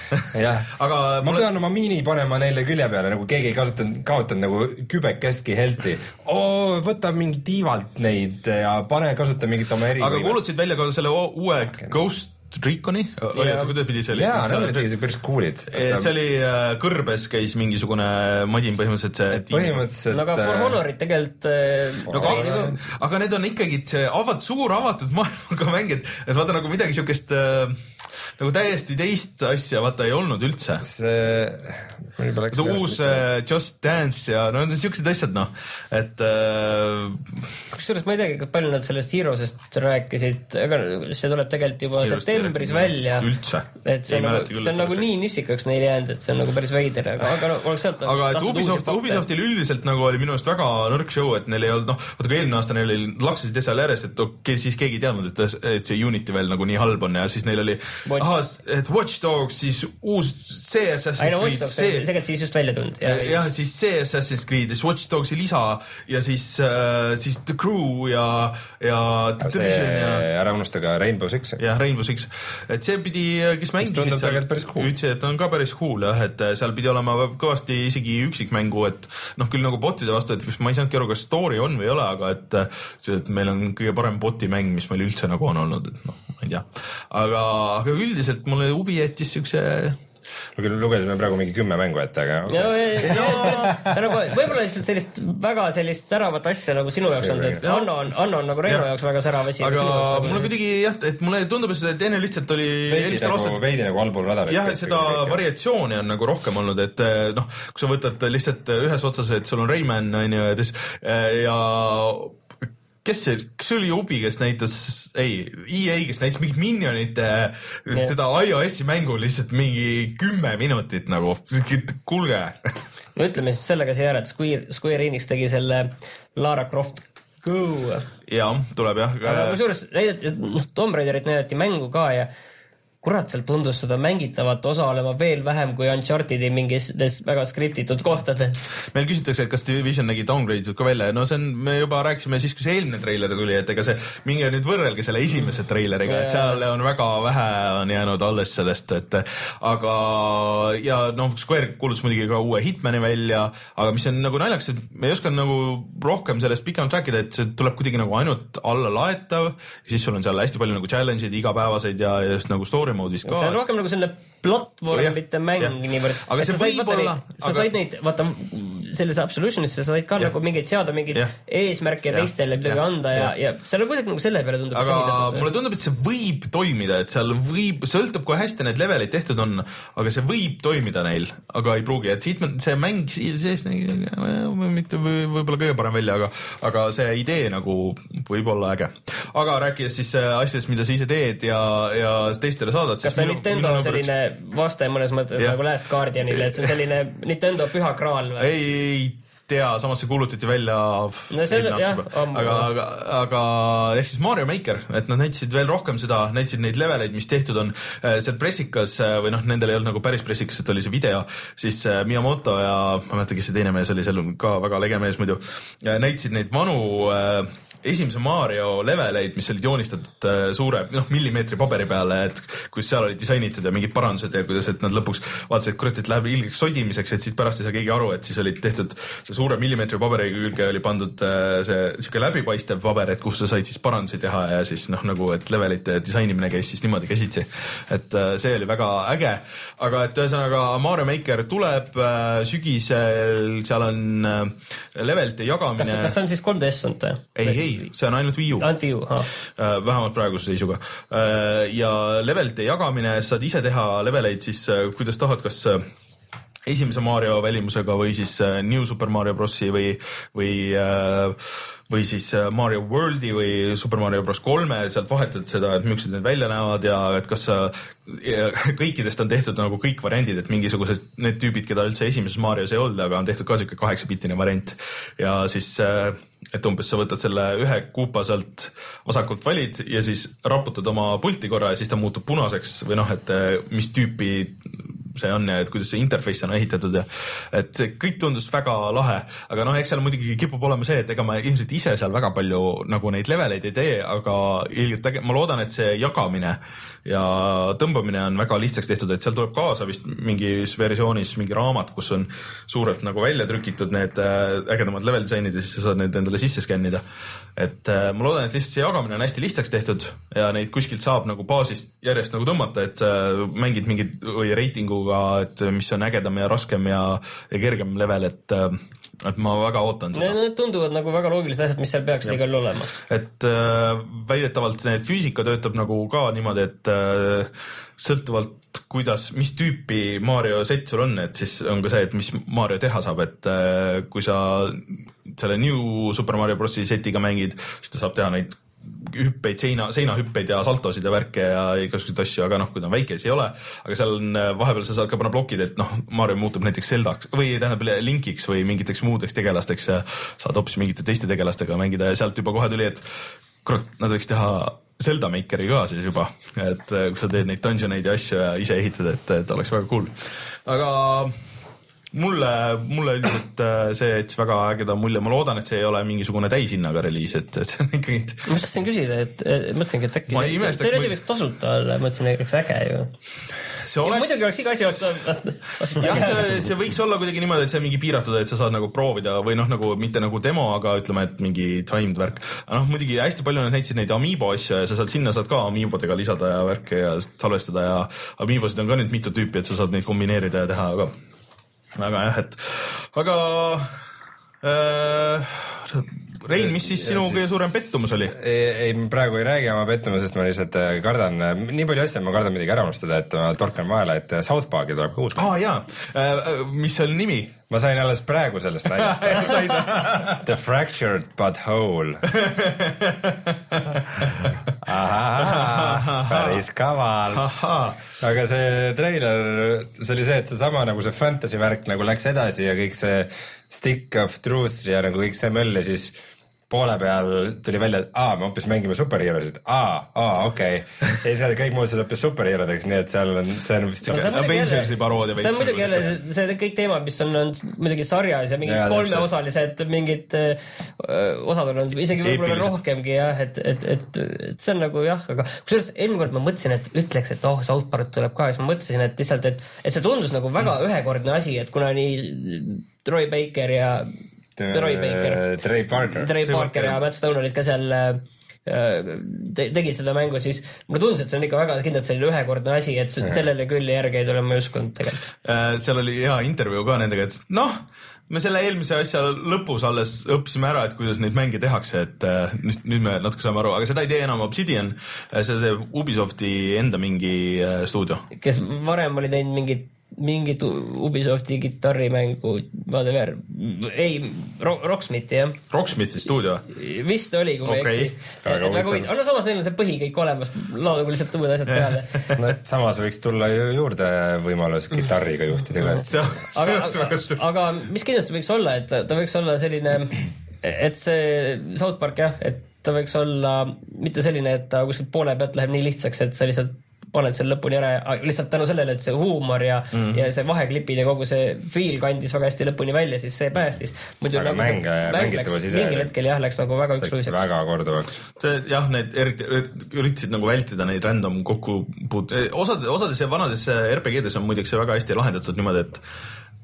jah, aga ma mulle, pean oma miini panema neile külje peale, nagu keegi ei kasutanud, kaotanud nagu kübekestki helti. oo, võta mingi tiivalt neid ja pane, kasuta mingit oma eri. aga kuulutasid välja ka selle uue Ghost Reconi, oli, oota, kuidas pidi see oli? jaa, need olid isegi päris cool'id. see oli äh, kõrbes käis mingisugune madin põhimõtteliselt see põhimõtteliselt. no aga For Honorit tegelikult äh, no kaks, aga need on ikkagi see avat-, suur avatud maailmaga mäng, et, et vaata nagu midagi siukest äh, nagu täiesti teist asja vaata ei olnud üldse. see, see uus äh, Just Dance ja no siuksed asjad noh, et äh, kusjuures ma ei teagi, palju nad sellest Heroesest rääkisid, aga see tuleb tegelikult juba Heroes'st ei septembris välja. üldse. et see Ei on nagu, see on nagu nii nissikaks neile jäänud, et see on nagu päris veider, aga, aga no oleks sealt. aga et Ubisoft, Ubisoftil üldiselt nagu oli minu arust väga nõrk show, et neil ei olnud noh, vaata kui eelmine aasta neil oli, laksasid asja järjest, et okei okay,, siis keegi ei teadnud, et, et see Unity veel nagu nii halb on ja siis neil oli ahah, et Watch Dogs, siis uus see ei Assassin's no Creed, see tegelikult siis just välja tulnud. jah, siis see Assassin's Creed, siis Watch Dogsi lisa ja siis äh,, siis The Crew ja, ja The see Division ja ära unusta ka Rainbow Six. jah, Rainbow Six, et see pidi, kes mängisid cool. ütlesid, et on ka päris cool jah, et äh, seal pidi olema kõvasti isegi üksikmängu, et noh, küll nagu bot'ide vastu, et ma ei saanudki aru, kas story on või ei ole, aga et äh, see, et meil on kõige parem bot'i mäng, mis meil üldse nagu on olnud, et noh, ma ei tea. aga, aga üldiselt mulle huvi jättis siukse me küll lugesime praegu mingi kümme mängu ette, aga okay. nagu võib-olla lihtsalt sellist väga sellist säravat asja nagu sinu jaoks olnud, et Anno on, Anno on nagu Reino jaoks väga särav asi. aga mulle kuidagi jah, et mulle tundub, et see teine lihtsalt oli veidi nagu, veidi nagu allpool radarit. jah, et seda variatsiooni on nagu rohkem olnud, et noh, kui sa võtad lihtsalt ühes otsas, et sul on Rayman on ju ja kes see, kas see oli Ubi, kes näitas, ei, EA, kes näitas mingit Minionite yeah. seda iOS-i mängu lihtsalt mingi kümme minutit nagu, kuulge no ütleme siis sellega siia ära, et Square, Square Enix tegi selle Lara Croft Go. jah, tuleb jah. kusjuures näidati, noh, Tomb Raiderit näidati mängu ka ja kurat, seal tundus seda mängitavat osa olema veel vähem kui Uncharted'i mingites väga skriptitud kohtades. meil küsitakse, et kas Division nägi downgrade'itud ka välja, no see on, me juba rääkisime siis, kui see eelmine treiler tuli, et ega see, minge nüüd võrrelge selle esimese treileriga, et seal on väga vähe on jäänud alles sellest, et aga ja noh, Square kuulutas muidugi ka uue Hitmani välja, aga mis on nagu naljakas, et me ei osanud nagu rohkem sellest pikemalt rääkida, et see tuleb kuidagi nagu ainult allalaetav, siis sul on seal hästi palju nagu challenge'id igapäevaseid ja just nagu story story mode'is ka. see on rohkem nagu selline platvormite mäng niivõrd. aga see võib olla. sa said neid, vaata selles Absolutionis sa said ka ja. nagu mingeid seada mingeid eesmärke teistele midagi anda ja, ja, ja seal on kuidagi nagu selle peale tundub. aga mulle tundub, et see võib toimida, et seal võib, sõltub, kui hästi need levelid tehtud on, aga see võib toimida neil, aga ei pruugi, et siit see mäng sees mitte võib-olla kõige parem välja, aga, aga see idee nagu võib olla äge. aga rääkides siis äh, asjadest, mida sa ise teed ja, ja teistele saadad. kas see Nintendo on selline vaste mõnes mõttes ja. nagu Last Guardianile, et see on selline Nintendo püha kraal või? ei tea, samas see kuulutati välja no aasta juba, aga, aga, aga ehk siis Mario Maker, et nad näitasid veel rohkem seda, näitasid neid leveleid, mis tehtud on äh, seal pressikas äh, või noh, nendel ei olnud nagu päris pressikas, et oli see video, siis äh, Miyamoto ja ma ei mäleta, kes see teine mees oli, seal ka väga lege mees muidu, näitasid neid vanu äh, esimese Mario leveleid, mis olid joonistatud äh, suure noh, millimeetri paberi peale, et kus seal olid disainitud ja mingid parandused ja kuidas, et nad lõpuks vaatasid, et kurat, et läheb ilgeks sodimiseks, et siis pärast ei saa keegi aru, et siis olid tehtud see suure millimeetri paberi külge oli pandud äh, see sihuke läbipaistev paber, et kus sa said siis parandusi teha ja siis noh, nagu et levelite disainimine käis siis niimoodi käsitsi. et äh, see oli väga äge, aga et ühesõnaga Mario Maker tuleb sügisel, seal on levelite jagamine. kas, kas see on siis 3DS olnud või? ei, ei ei, see on ainult Wii U. ainult Wii U, äh, vähemalt praeguse seisuga. Äh, ja levelite jagamine, saad ise teha leveleid siis äh, kuidas tahad, kas esimese Mario välimusega või siis New Super Mario Brosi või, või äh, või siis äh, Mario Worldi või Super Mario Bros kolme, sealt vahetad seda, et millised need välja näevad ja et kas sa, kõikidest on tehtud nagu kõik variandid, et mingisugused need tüübid, keda üldse esimeses Marios ei olnud, aga on tehtud ka siuke kaheksapiltine variant. ja siis, äh, et umbes sa võtad selle ühe kuupa sealt vasakult valid ja siis raputad oma pulti korra ja siis ta muutub punaseks või noh, et äh, mis tüüpi see on ja et kuidas see interface on ehitatud ja et kõik tundus väga lahe, aga noh, eks seal muidugi kipub olema see, et ega ma ilmselt ise seal väga palju nagu neid leveleid ei tee, aga ilgelt ma loodan, et see jagamine ja tõmbamine on väga lihtsaks tehtud, et seal tuleb kaasa vist mingis versioonis mingi raamat, kus on suurelt nagu välja trükitud need äh, ägedamad level disainid ja siis sa saad need endale sisse skännida. et äh, ma loodan, et lihtsalt see jagamine on hästi lihtsaks tehtud ja neid kuskilt saab nagu baasist järjest nagu tõmmata, et sa mängid mingit või reitinguga, et mis on ägedam ja raskem ja, ja kergem level, et et ma väga ootan seda. Need tunduvad nagu väga loogilised asjad, mis seal peaksid igal juhul olema. et äh, väidetavalt see füüsika töötab nagu ka niimoodi, et äh, sõltuvalt kuidas, mis tüüpi Mario sett sul on, et siis on ka see, et mis Mario teha saab, et äh, kui sa selle New Super Mario Brosi setiga mängid, siis ta saab teha neid hüppeid, seina, seinahüppeid ja saltosid ja värke ja igasuguseid asju, aga noh, kui ta on väike, siis ei ole. aga seal on, äh, vahepeal sa saad ka panna plokid, et noh, Mario muutub näiteks Zeldaks või tähendab Linkiks või mingiteks muudeks tegelasteks ja saad hoopis mingite teiste tegelastega mängida ja sealt juba kohe tuli, et kurat, nad võiks teha Zelda Makeri ka siis juba, et äh, kui sa teed neid dungeon eid ja asju ja ise ehitad, et, et oleks väga cool. aga mulle, mulle üldiselt äh, see jättis väga ägeda mulje, ma loodan, et see ei ole mingisugune täishinnaga reliis, et, et ikkagi. ma just tahtsin küsida, et mõtlesingi, et äkki see, see, see asi võiks tasuta olla, mõtlesin, et oleks äge ju. see oleks. muidugi oleks iga asi jah, see, see võiks olla kuidagi niimoodi, et see on mingi piiratud, et sa saad nagu proovida või noh, nagu mitte nagu demo, aga ütleme, et mingi timed värk. aga noh, muidugi hästi palju nad näitasid neid Amiibo asju ja sa saad sinna saad ka Amiibodega lisada ja värke ja salvestada ja Amiibosid on ka nüüd mitu tüüpi, et sa saad neid kombineerida ja teha, aga aga jah, et aga äh, Rein, mis siis sinu kõige suurem pettumus oli? ei, ma praegu ei räägi oma pettumusest, ma lihtsalt äh, kardan, äh, nii palju asju, ma kardan midagi ära unustada, et ma torkan vahele, et äh, South Park'i tuleb ka uus. aa ah, jaa mis oli nimi? Ma sain alles praegu sellest naljast The fractured but whole päris kaval. aga see treiler, see oli see, et seesama nagu see fantasy värk nagu läks edasi ja kõik see stick of truth ja nagu kõik see möll ja siis poole peal tuli välja, et aa, me hoopis mängime superherosid, aa, aa, okei okay.. ja siis nad kõik muutusid hoopis superherodeks, nii et seal on, see on vist siuke Avengersi paroodia. see on muidugi jälle see kõik teemad, mis on, on muidugi sarjas ja mingid kolmeosalised mingid äh, osad on olnud isegi võib-olla rohkemgi jah, et, et, et, et see on nagu jah, aga kusjuures eelmine kord ma mõtlesin, et ütleks, et oh, South Park tuleb ka ja siis ma mõtlesin, et lihtsalt, et, et see tundus nagu väga mm. ühekordne asi, et kuna nii Troy Baker ja Troy Baker. Trey Parker. Trey Parker ja Matt Stone olid ka seal äh, te, tegid seda mängu, siis mulle tundus, et see on ikka väga kindlalt selline ühekordne asi, et sellele küll järge ei tule, ma ei uskunud tegelikult. Äh, seal oli hea intervjuu ka nendega, et noh, me selle eelmise asja lõpus alles õppisime ära, et kuidas neid mänge tehakse, et äh, nüüd, nüüd me natuke saame aru, aga seda ei tee enam Obsidian, seda teeb Ubisofti enda mingi stuudio. kes varem oli teinud mingit mingit Ubisofti kitarrimängu, whatever, ei ro, Rocksmithi jah. Rocksmithi stuudio? vist oli, kui ma okay. ei eksi. väga huvitav, aga no samas neil on see põhi kõik olemas, laodagu lihtsalt uued asjad peale no samas võiks tulla ju juurde võimalus kitarriga juhtida ka. aga, aga, aga mis kindlasti võiks olla, et ta võiks olla selline, et see South Park jah, et ta võiks olla mitte selline, et ta kuskilt poole pealt läheb nii lihtsaks, et sa lihtsalt paned selle lõpuni ära, lihtsalt tänu sellele, et see huumor ja mm, -hmm. ja see vaheklipid ja kogu see feel kandis väga hästi lõpuni välja, siis see päästis. aga nagu mäng, mängitavus ise. mingil hetkel jah, läks nagu väga ükskõiseks. väga korduvaks. jah, need eriti, üritasid nagu vältida neid random kokkupuut-, osad, osades vanades RPG-des on muideks see väga hästi lahendatud niimoodi, et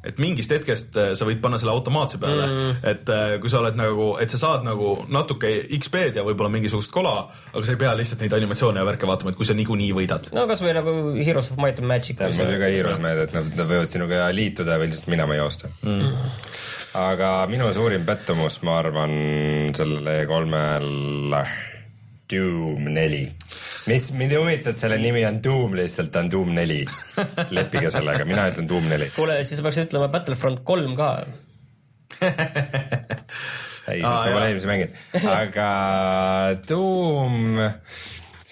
et mingist hetkest äh, sa võid panna selle automaatse peale mm., et äh, kui sa oled nagu, et sa saad nagu natuke XP-d ja võib-olla mingisugust kola, aga sa ei pea lihtsalt neid animatsioone ja värke vaatama, et kui sa niikuinii võidad. no kasvõi nagu Heroes of Might and Magic. oli ka Heroes meelde, et nad, nad võivad sinuga liituda või lihtsalt minema joosta mm.. aga minu suurim pettumus, ma arvan, sellele E3-l Doom neli mis mind ei huvita, et selle nimi on Doom lihtsalt, ta on Doom neli. leppige sellega, mina ütlen Doom neli. kuule, siis peaks ütlema Battlefront kolm ka ei, sest ma pole eelmisi mänginud, aga Doom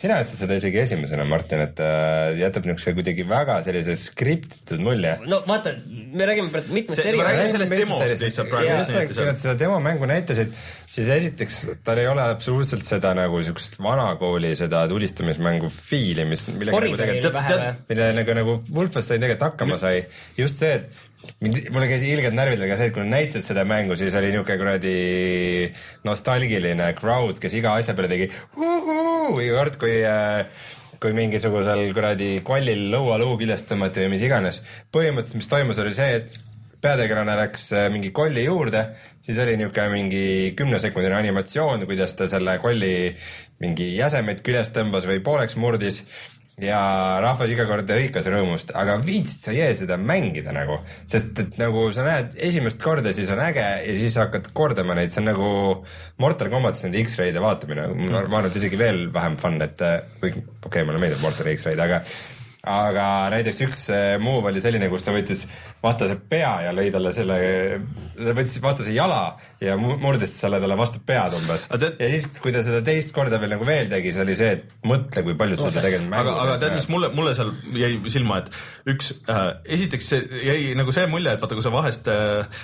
sina ütlesid seda isegi esimesena, Martin, et äh, jätab niisuguse kuidagi väga sellise skriptitud mulje. no vaata, me räägime mitmest eri-. me räägime sellest demost lihtsalt praegu. kui nad seda demo mängu näitasid, siis esiteks tal ei ole absoluutselt seda nagu niisugust vanakooli seda tulistamismängu fiili, mis millega nagu tegelikult, millega nagu, nagu Wolfenstein tegelikult hakkama sai. just see, et mind, mulle käis ilgelt närvidele ka see, et kui nad näitasid seda mängu, siis oli niisugune kuradi nostalgiline crowd, kes iga asja peale tegi iga kord, kui äh, kui mingisugusel kuradi kollil lõualuu küljest tõmmati või mis iganes. põhimõtteliselt, mis toimus, oli see, et peategelane läks äh, mingi kolli juurde, siis oli niisugune mingi kümnesekundine animatsioon, kuidas ta selle kolli mingi jäsemeid küljest tõmbas või pooleks murdis ja rahvas iga kord hõikas rõõmust, aga viitsid sa jee seda mängida nagu, sest et nagu sa näed esimest korda, siis on äge ja siis hakkad kordama neid, see on nagu Mortal Combatis nende X-ray'de vaatamine, ma arvan, et isegi veel vähem fun, et kuigi okei okay,, mulle meeldib Mortali X-ray'd, aga aga näiteks üks move oli selline, kus ta võttis vastase pea ja lõi talle selle, ta võttis vastase jala ja murdis selle talle vastu pead umbes. Ja siis, kui ta seda teist korda veel nagu veel tegi, see oli see, et mõtle, kui palju seda tegelikult mängu aga, aga tead, mis mulle, mulle seal jäi silma, et üks äh,, esiteks jäi nagu see mulje, et vaata, kui sa vahest äh,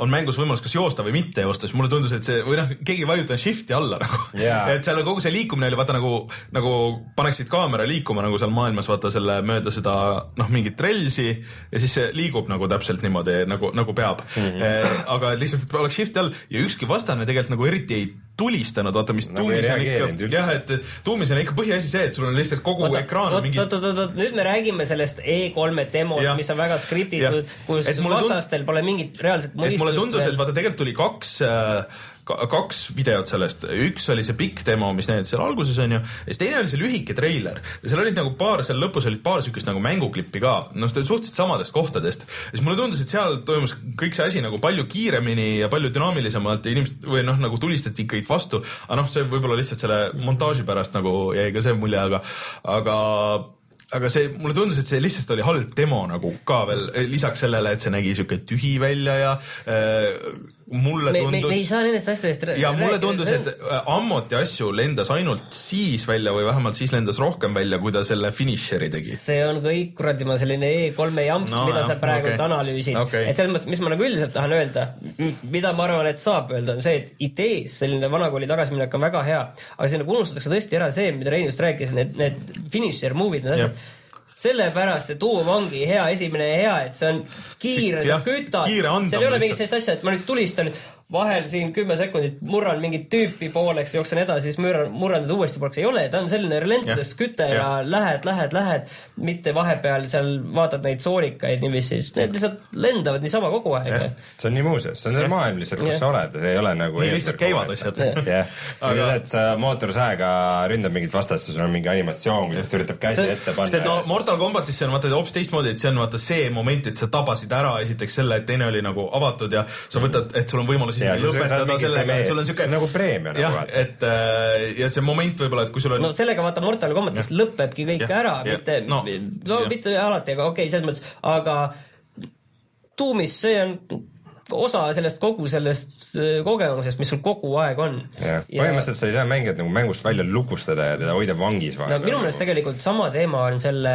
on mängus võimalus kas joosta või mitte joosta, siis mulle tundus, et see või noh, keegi ei vajutanud shift'i alla nagu yeah.. et seal kogu see liikumine oli vaata nagu, nagu paneksid kaamera liikuma nagu seal maailmas vaata selle mööda seda noh, mingit relsi ja siis see liigub nagu täpselt niimoodi nagu, nagu peab mm. -hmm. aga lihtsalt, et oleks shift'i all ja ükski vastane tegelikult nagu eriti ei tulistanud, vaata mis Nagu tuumis on ikka, jah, et tuumis on ikka põhiasi see, et sul on lihtsalt kogu oota, ekraan on oot, mingi oot, oot, oot, nüüd me räägime sellest E3-e demost, mis on väga skriptitud kus Et mulle tund- vastastel pole mingit reaalset et mulle mõistust tundus, et vaata tegelikult tuli kaks äh, kaks videot sellest, üks oli see pikk demo, mis näitas seal alguses onju, ja siis teine oli see lühike treiler. Ja seal olid nagu paar, seal lõpus olid paar siukest nagu mänguklippi ka, noh, suhteliselt samadest kohtadest. siis mulle tundus, et seal toimus kõik see asi nagu palju kiiremini ja palju dünaamilisemalt ja inimesed või noh, nagu tulistati ikkagi vastu, aga noh, see võib-olla lihtsalt selle montaaži pärast nagu jäi ka see mulje, aga, aga aga see, mulle tundus, et see lihtsalt oli halb demo nagu ka veel lisaks sellele, et see nägi siuke tühi välja ja äh, mulle me, me, tundus me ei saa nendest asjadest rää- ja mulle rääkida. tundus, et äh, ammoti asju lendas ainult siis välja või vähemalt siis lendas rohkem välja, kui ta selle finišeri tegi. see on kõik kuradi ma selline E3-e jamps No mida jah, sa praegu okay. analüüsid okay.. et selles mõttes, mis ma nagu üldiselt tahan öelda, mida ma arvan, et saab öelda, on see, et idees selline vanakooli tagasiminek on väga hea, aga siin nagu unustatakse tõesti ära see, mida Rein just rääkis, need, need finisher move'id, need asjad sellepärast see tuum ongi hea esimene ja hea, et see on kiire, sa kütad, seal ei ole mingit sellist asja, et ma nüüd tulistan vahel siin kümme sekundit murran mingit tüüpi pooleks, jooksen edasi, siis murran, murran teda uuesti pooleks, ei ole, ta on selline relentless küte ja, ja lähed, lähed, lähed, mitte vahepeal seal vaatad neid soolikaid niiviisi, need lihtsalt lendavad niisama kogu aeg ja.. see on nii muuseas, see on see maailm lihtsalt, kus Jah. sa oled, see ei ole nagu nii lihtsalt käivad asjad. jah, Aga- aga et sa mootorsaega ründad mingit vastast ja sul on mingi animatsioon, kuidas ta üritab käsi See- ette et no panna. Mortal Combatis see on vaata hoopis teistmoodi, et see on vaata see moment, et sa tabasid ära esiteks selle, et teine oli nagu avatud ja sa võtad, et sul on võimalus Ja, siis lõpetada sellega, preemia- sul on siuke nagu preemia nagu jah, vaata. et äh, ja see moment võib-olla, et kui sul on no sellega vaata Mortal Combatis lõpebki kõik Jah, ära, mitte, No, no, mitte alati, aga okei okay,, selles mõttes, aga tuumis see on osa sellest kogu sellest äh, kogemusest, mis sul kogu aeg on. põhimõtteliselt sa ei saa mängijat nagu mängust välja lukustada ja teda hoida vangis no vahepeal. minu meelest tegelikult sama teema on selle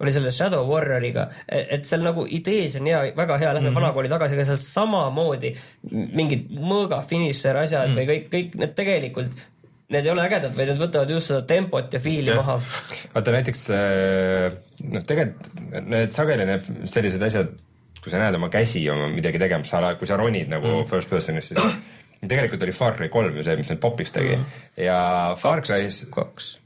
oli selle Shadow Warrioriga, et seal nagu idees on hea, väga hea, Mhm. lähme mm -hmm. vanakooli tagasi, aga seal samamoodi mingid mõõga finišer asjad mm -hmm. või kõik, kõik need tegelikult, need ei ole ägedad, vaid need võtavad just seda tempot ja fiili Jah. maha. vaata näiteks äh, noh, tegelikult need sageli need sellised asjad, kui sa näed oma käsi oma midagi tegemas, sa, kui sa ronid nagu mm. first person'is, siis tegelikult oli Far Cry kolm ju see, mis nüüd popiks tegi mm. ja Far Cry's kaks.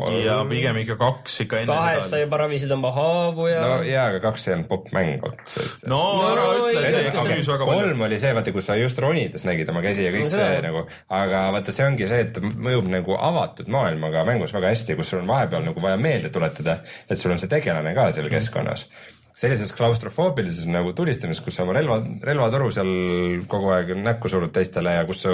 Kolm ja pigem ikka kaks ikka enne kahes sa juba ravisid oma haavu ja no jaa, aga kaks ei olnud popp-mäng otseselt. no ära No, ütle, see müüs väga palju. kolm oli see, vaata, kus sa just ronides nägid oma käsi ja kõik No see seda- nagu, aga vaata, see ongi see, et ta mõjub nagu avatud maailmaga mängus väga hästi, kus sul on vahepeal nagu vaja meelde tuletada, et sul on see tegelane ka seal keskkonnas. Sellises klaustrofoobilises nagu tulistamises, kus sa oma relva, relvatoru seal kogu aeg näkku surud teistele ja kus su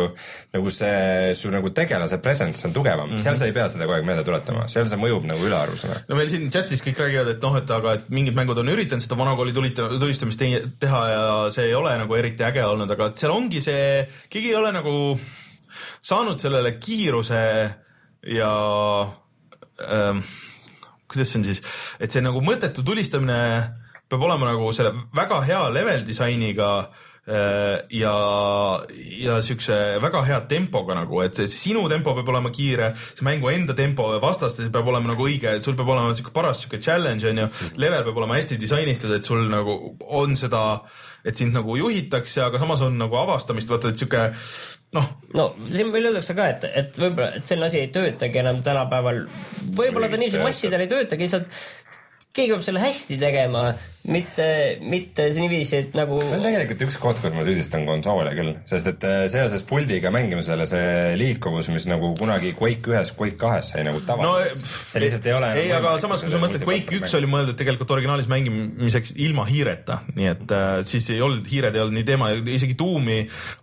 nagu see su nagu tegelase presence on tugevam mm, -hmm. seal sa ei pea seda kogu aeg meelde tuletama, seal see mõjub nagu ülearusena. no meil siin chatis kõik räägivad, et noh, et aga et mingid mängud on üritanud seda vanakooli tulita- tulistamist te teha ja see ei ole nagu eriti äge olnud, aga seal ongi see, keegi ei ole nagu saanud sellele kiiruse ja ähm, kuidas see on siis, et see nagu mõttetu tulistamine peab olema nagu selle väga hea level disainiga äh, ja, ja siukse väga hea tempoga nagu, et see sinu tempo peab olema kiire, see mängu enda tempo vastaste peab olema nagu õige, et sul peab olema siuke paras siuke challenge onju, level peab olema hästi disainitud, et sul nagu on seda, et sind nagu juhitakse, aga samas on nagu avastamist, vaata, et siuke noh, no siin veel öeldakse ka, et, et võib-olla, et selline asi ei töötagi enam tänapäeval. võib-olla ta niiviisi massidel ei töötagi, lihtsalt keegi peab selle hästi tegema, mitte, mitte niiviisi, et nagu see on tegelikult üks koht, kus ma süüdistan konsoole küll, sest et äh, seoses puldiga mängimisele see liikuvus, mis nagu kunagi Quake ühes, Quake kahes sai nagu no tavaks, see lihtsalt ei ole. ei, aga samas, kui sa mõtled, Quake üks oli mõeldud tegelikult originaalis mängimiseks ilma hiireta, nii et äh, siis ei olnud, hiired ei olnud nii teema, isegi Doom'i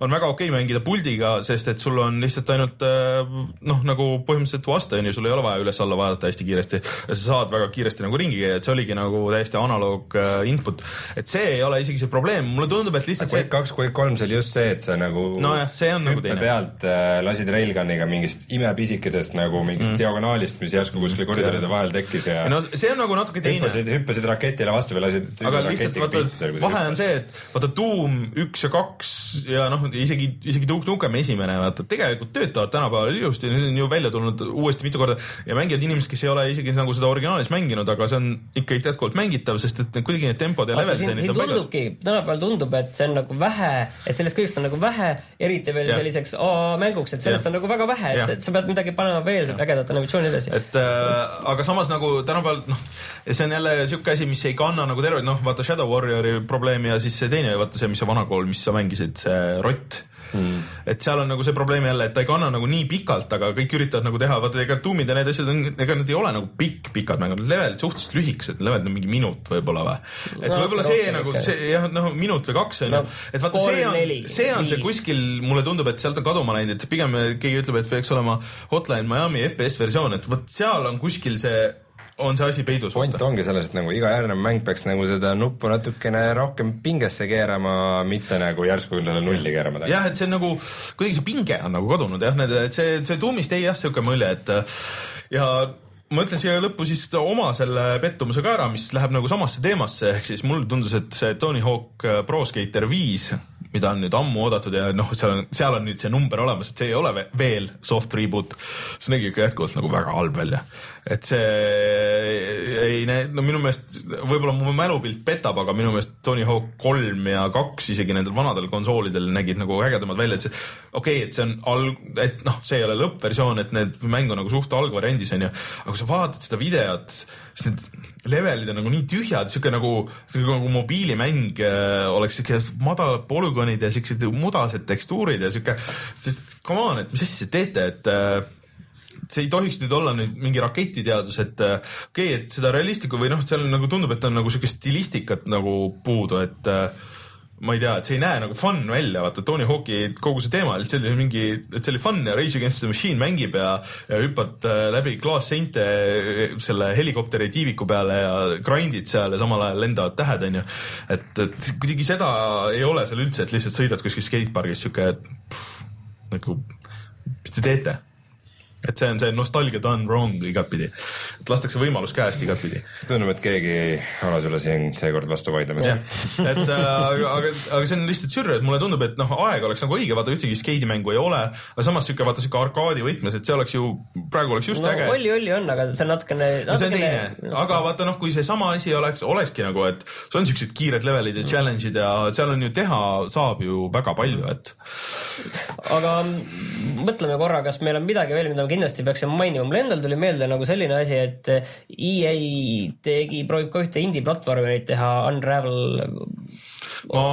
on väga okei mängida puldiga, sest et sul on lihtsalt ainult äh, noh, nagu põhimõtteliselt vaste on ju, sul ei ole vaja üles-alla vaadata hästi kiiresti ja sa saad väga kiiresti nagu ringi käia, et see oligi nagu täiesti analoog äh, input, et see ei ole isegi see probleem, mulle tundub, et lihtsalt Quake kaks, Quake kolm, see oli just see, et sa nagu Nojah, see on nagu teine. pealt äh, lasid railgun'iga mingist imepisikesest nagu mingist mm. diagonaalist, mis järsku kuskil koridoride vahel tekkis ja Ja no see on nagu natuke teine. hüppasid, hüppasid raketile vastu või lasid aga lihtsalt vaata, vahe on see, et vaata Doom üks ja kaks ja noh, isegi, isegi Duke Nukem esimene, vaata tegelikult töötavad tänapäeval ilusti, need on ju välja tulnud uuesti mitu korda ja mängivad inimesed, kes ei ole isegi nagu seda originaalis mänginud, aga see on ikkagi jätkuvalt mängitav, sest et kuidagi need tempod ja level designid on paigas. tänapäeval tundub, et see on nagu vähe, et sellest kõigest on nagu vähe, eriti veel ja. selliseks mänguks, et sellest ja. on nagu väga vähe, et, et sa pead midagi panema veel ägedat animatsiooni edasi. et äh, aga samas nagu tänapäeval noh, see on jälle siuke asi, mis ei kanna nagu tervet, noh vaata Shadow Warriori probleemi ja siis see teine, vaata see, mis see vana kool, mis sa mängisid, see rott mm.. et seal on nagu see probleem jälle, et ta ei kanna nagu nii pikalt, aga kõik üritavad nagu teha, vaata ega tuumid ja need asjad on, ega need ei ole nagu pikk, pikad mängud, levelid suhteliselt lühikesed, levelid on mingi minut võib-olla või. et no, võib-olla see nagu okay. see jah, noh minut või kaks on ju et vaata see on, see on see kuskil, mulle tundub, et sealt on kaduma läinud, et pigem keegi ütleb, et peaks olema Hotline Miami FPS versioon, et vot seal on kuskil see on see asi peidus. point ongi selles, et nagu iga järgnev mäng peaks nagu seda nuppu natukene rohkem pingesse keerama, mitte nagu järsku talle nulli keerama. jah, et see on nagu, kuidagi see pinge on nagu kadunud jah, need, et see, see tuumist jäi jah, siuke mulje, et ja ma ütlen siia lõppu siis oma selle pettumuse ka ära, mis läheb nagu samasse teemasse, ehk siis mulle tundus, et see Tony Hawk Pro Skater viis mida on nüüd ammu oodatud ja noh, seal on, seal on nüüd see number olemas, et see ei ole veel soft reboot. see nägi ikka jätkuvalt nagu väga halb välja. et see ei näe, no minu meelest, võib-olla mu mälupilt petab, aga minu meelest Tony Hawk kolm ja kaks isegi nendel vanadel konsoolidel nägid nagu ägedamad välja, et see okei okay,, et see on alg-, et noh, see ei ole lõppversioon, et need mäng on nagu suht algvariandis onju, aga kui sa vaatad seda videot, siis need levelid on nagu nii tühjad, siuke nagu, nagu mobiilimäng äh, oleks siuke madalad polügoonid ja siuksed mudased tekstuurid ja siuke, come on, et mis asja te teete, et äh, see ei tohiks nüüd olla nüüd mingi raketiteadus, et äh, okei okay,, et seda realistlikku või noh, seal nagu tundub, et on nagu siukest stilistikat nagu puudu, et äh, ma ei tea, et see ei näe nagu fun välja, vaata Tony Hawk'i kogu see teema, lihtsalt see oli mingi, et see oli fun ja Rage Against the Machine mängib ja, ja hüppad äh, läbi klaasseinte äh, selle helikopteri tiiviku peale ja grind'id seal ja samal ajal lendavad tähed, onju. et, et kuidagi seda ei ole seal üldse, et lihtsalt sõidad kuskil skatepargis siuke nagu, mis te teete et see on see nostalgia done wrong igatpidi, et lastakse võimalus käest igatpidi. tundub, et keegi ei ole sulle siin seekord vastu vaidlemas. et äh, aga, aga, see on lihtsalt sürr, et mulle tundub, et noh, aeg oleks nagu õige, vaata ühtegi skeidimängu ei ole, aga samas siuke vaata siuke arkaadi võtmes, et see oleks ju, praegu oleks just no, äge. oli, oli on, aga see on natukene, natukene.... no see on teine, aga vaata noh, kui seesama asi oleks, olekski nagu, et sul on siuksed kiired levelid ja challenge'id ja seal on ju teha saab ju väga palju, et. aga mõtleme korra, kas meil on midagi veel, mida me kindlasti peaksime mainima, mul endal tuli meelde nagu selline asi, et EA tegi, proovib ka ühte indie platvormi teha, Unravel. ma,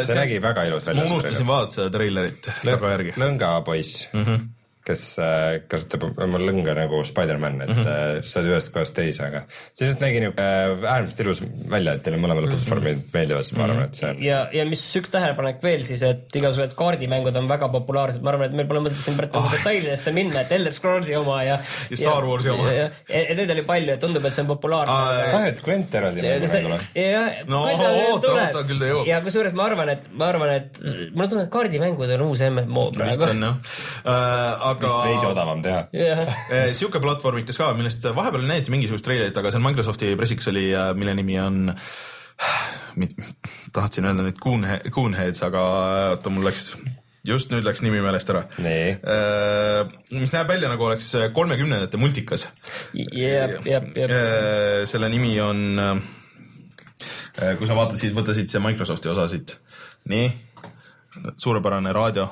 see, see nägi väga ilus välja. ma unustasin vaadata seda treilerit tagajärgi. lõngapoiss mm. -hmm kes äh, kasutab oma lõnga nagu Spider-man, et mm -hmm. saad ühest kohast teise, aga see lihtsalt nägi niuke äh, äärmiselt ilus välja, et teile mõlemale mhm. platvormid mm -hmm. meeldivad, siis ma arvan, et see on. ja, ja mis üks tähelepanek veel siis, et igasugused kaardimängud on väga populaarsed, ma arvan, et meil pole mõtet siin praegu oh. detailidesse minna, et Elder Scrollsi oma ja. ja Star Warsi oma. ja, ja, ja neid oli palju, et tundub, et see on populaarne. ah, et Gwent eraldi mäng ei tule. no oota, oota, küll ta jõuab. ja kusjuures ma arvan, et ma arvan, et mulle tundub, et kaardimängud on uus MMO praegu. vist on jah uh,, aga. vist veidi odavam teha yeah.. sihuke platvormikas ka, millest vahepeal näidati mingisugust treilerit, aga seal Microsofti pressiks oli, mille nimi on tahtsin öelda nüüd Coonhead, Coonheads, aga oota, mul läks just nüüd läks nimi meelest ära. mis näeb välja nagu oleks kolmekümnendate multikas. jep, jep, jep. selle nimi on, äh, kui sa vaatad, siis võta siit see Microsofti osa siit. nii, suurepärane raadio.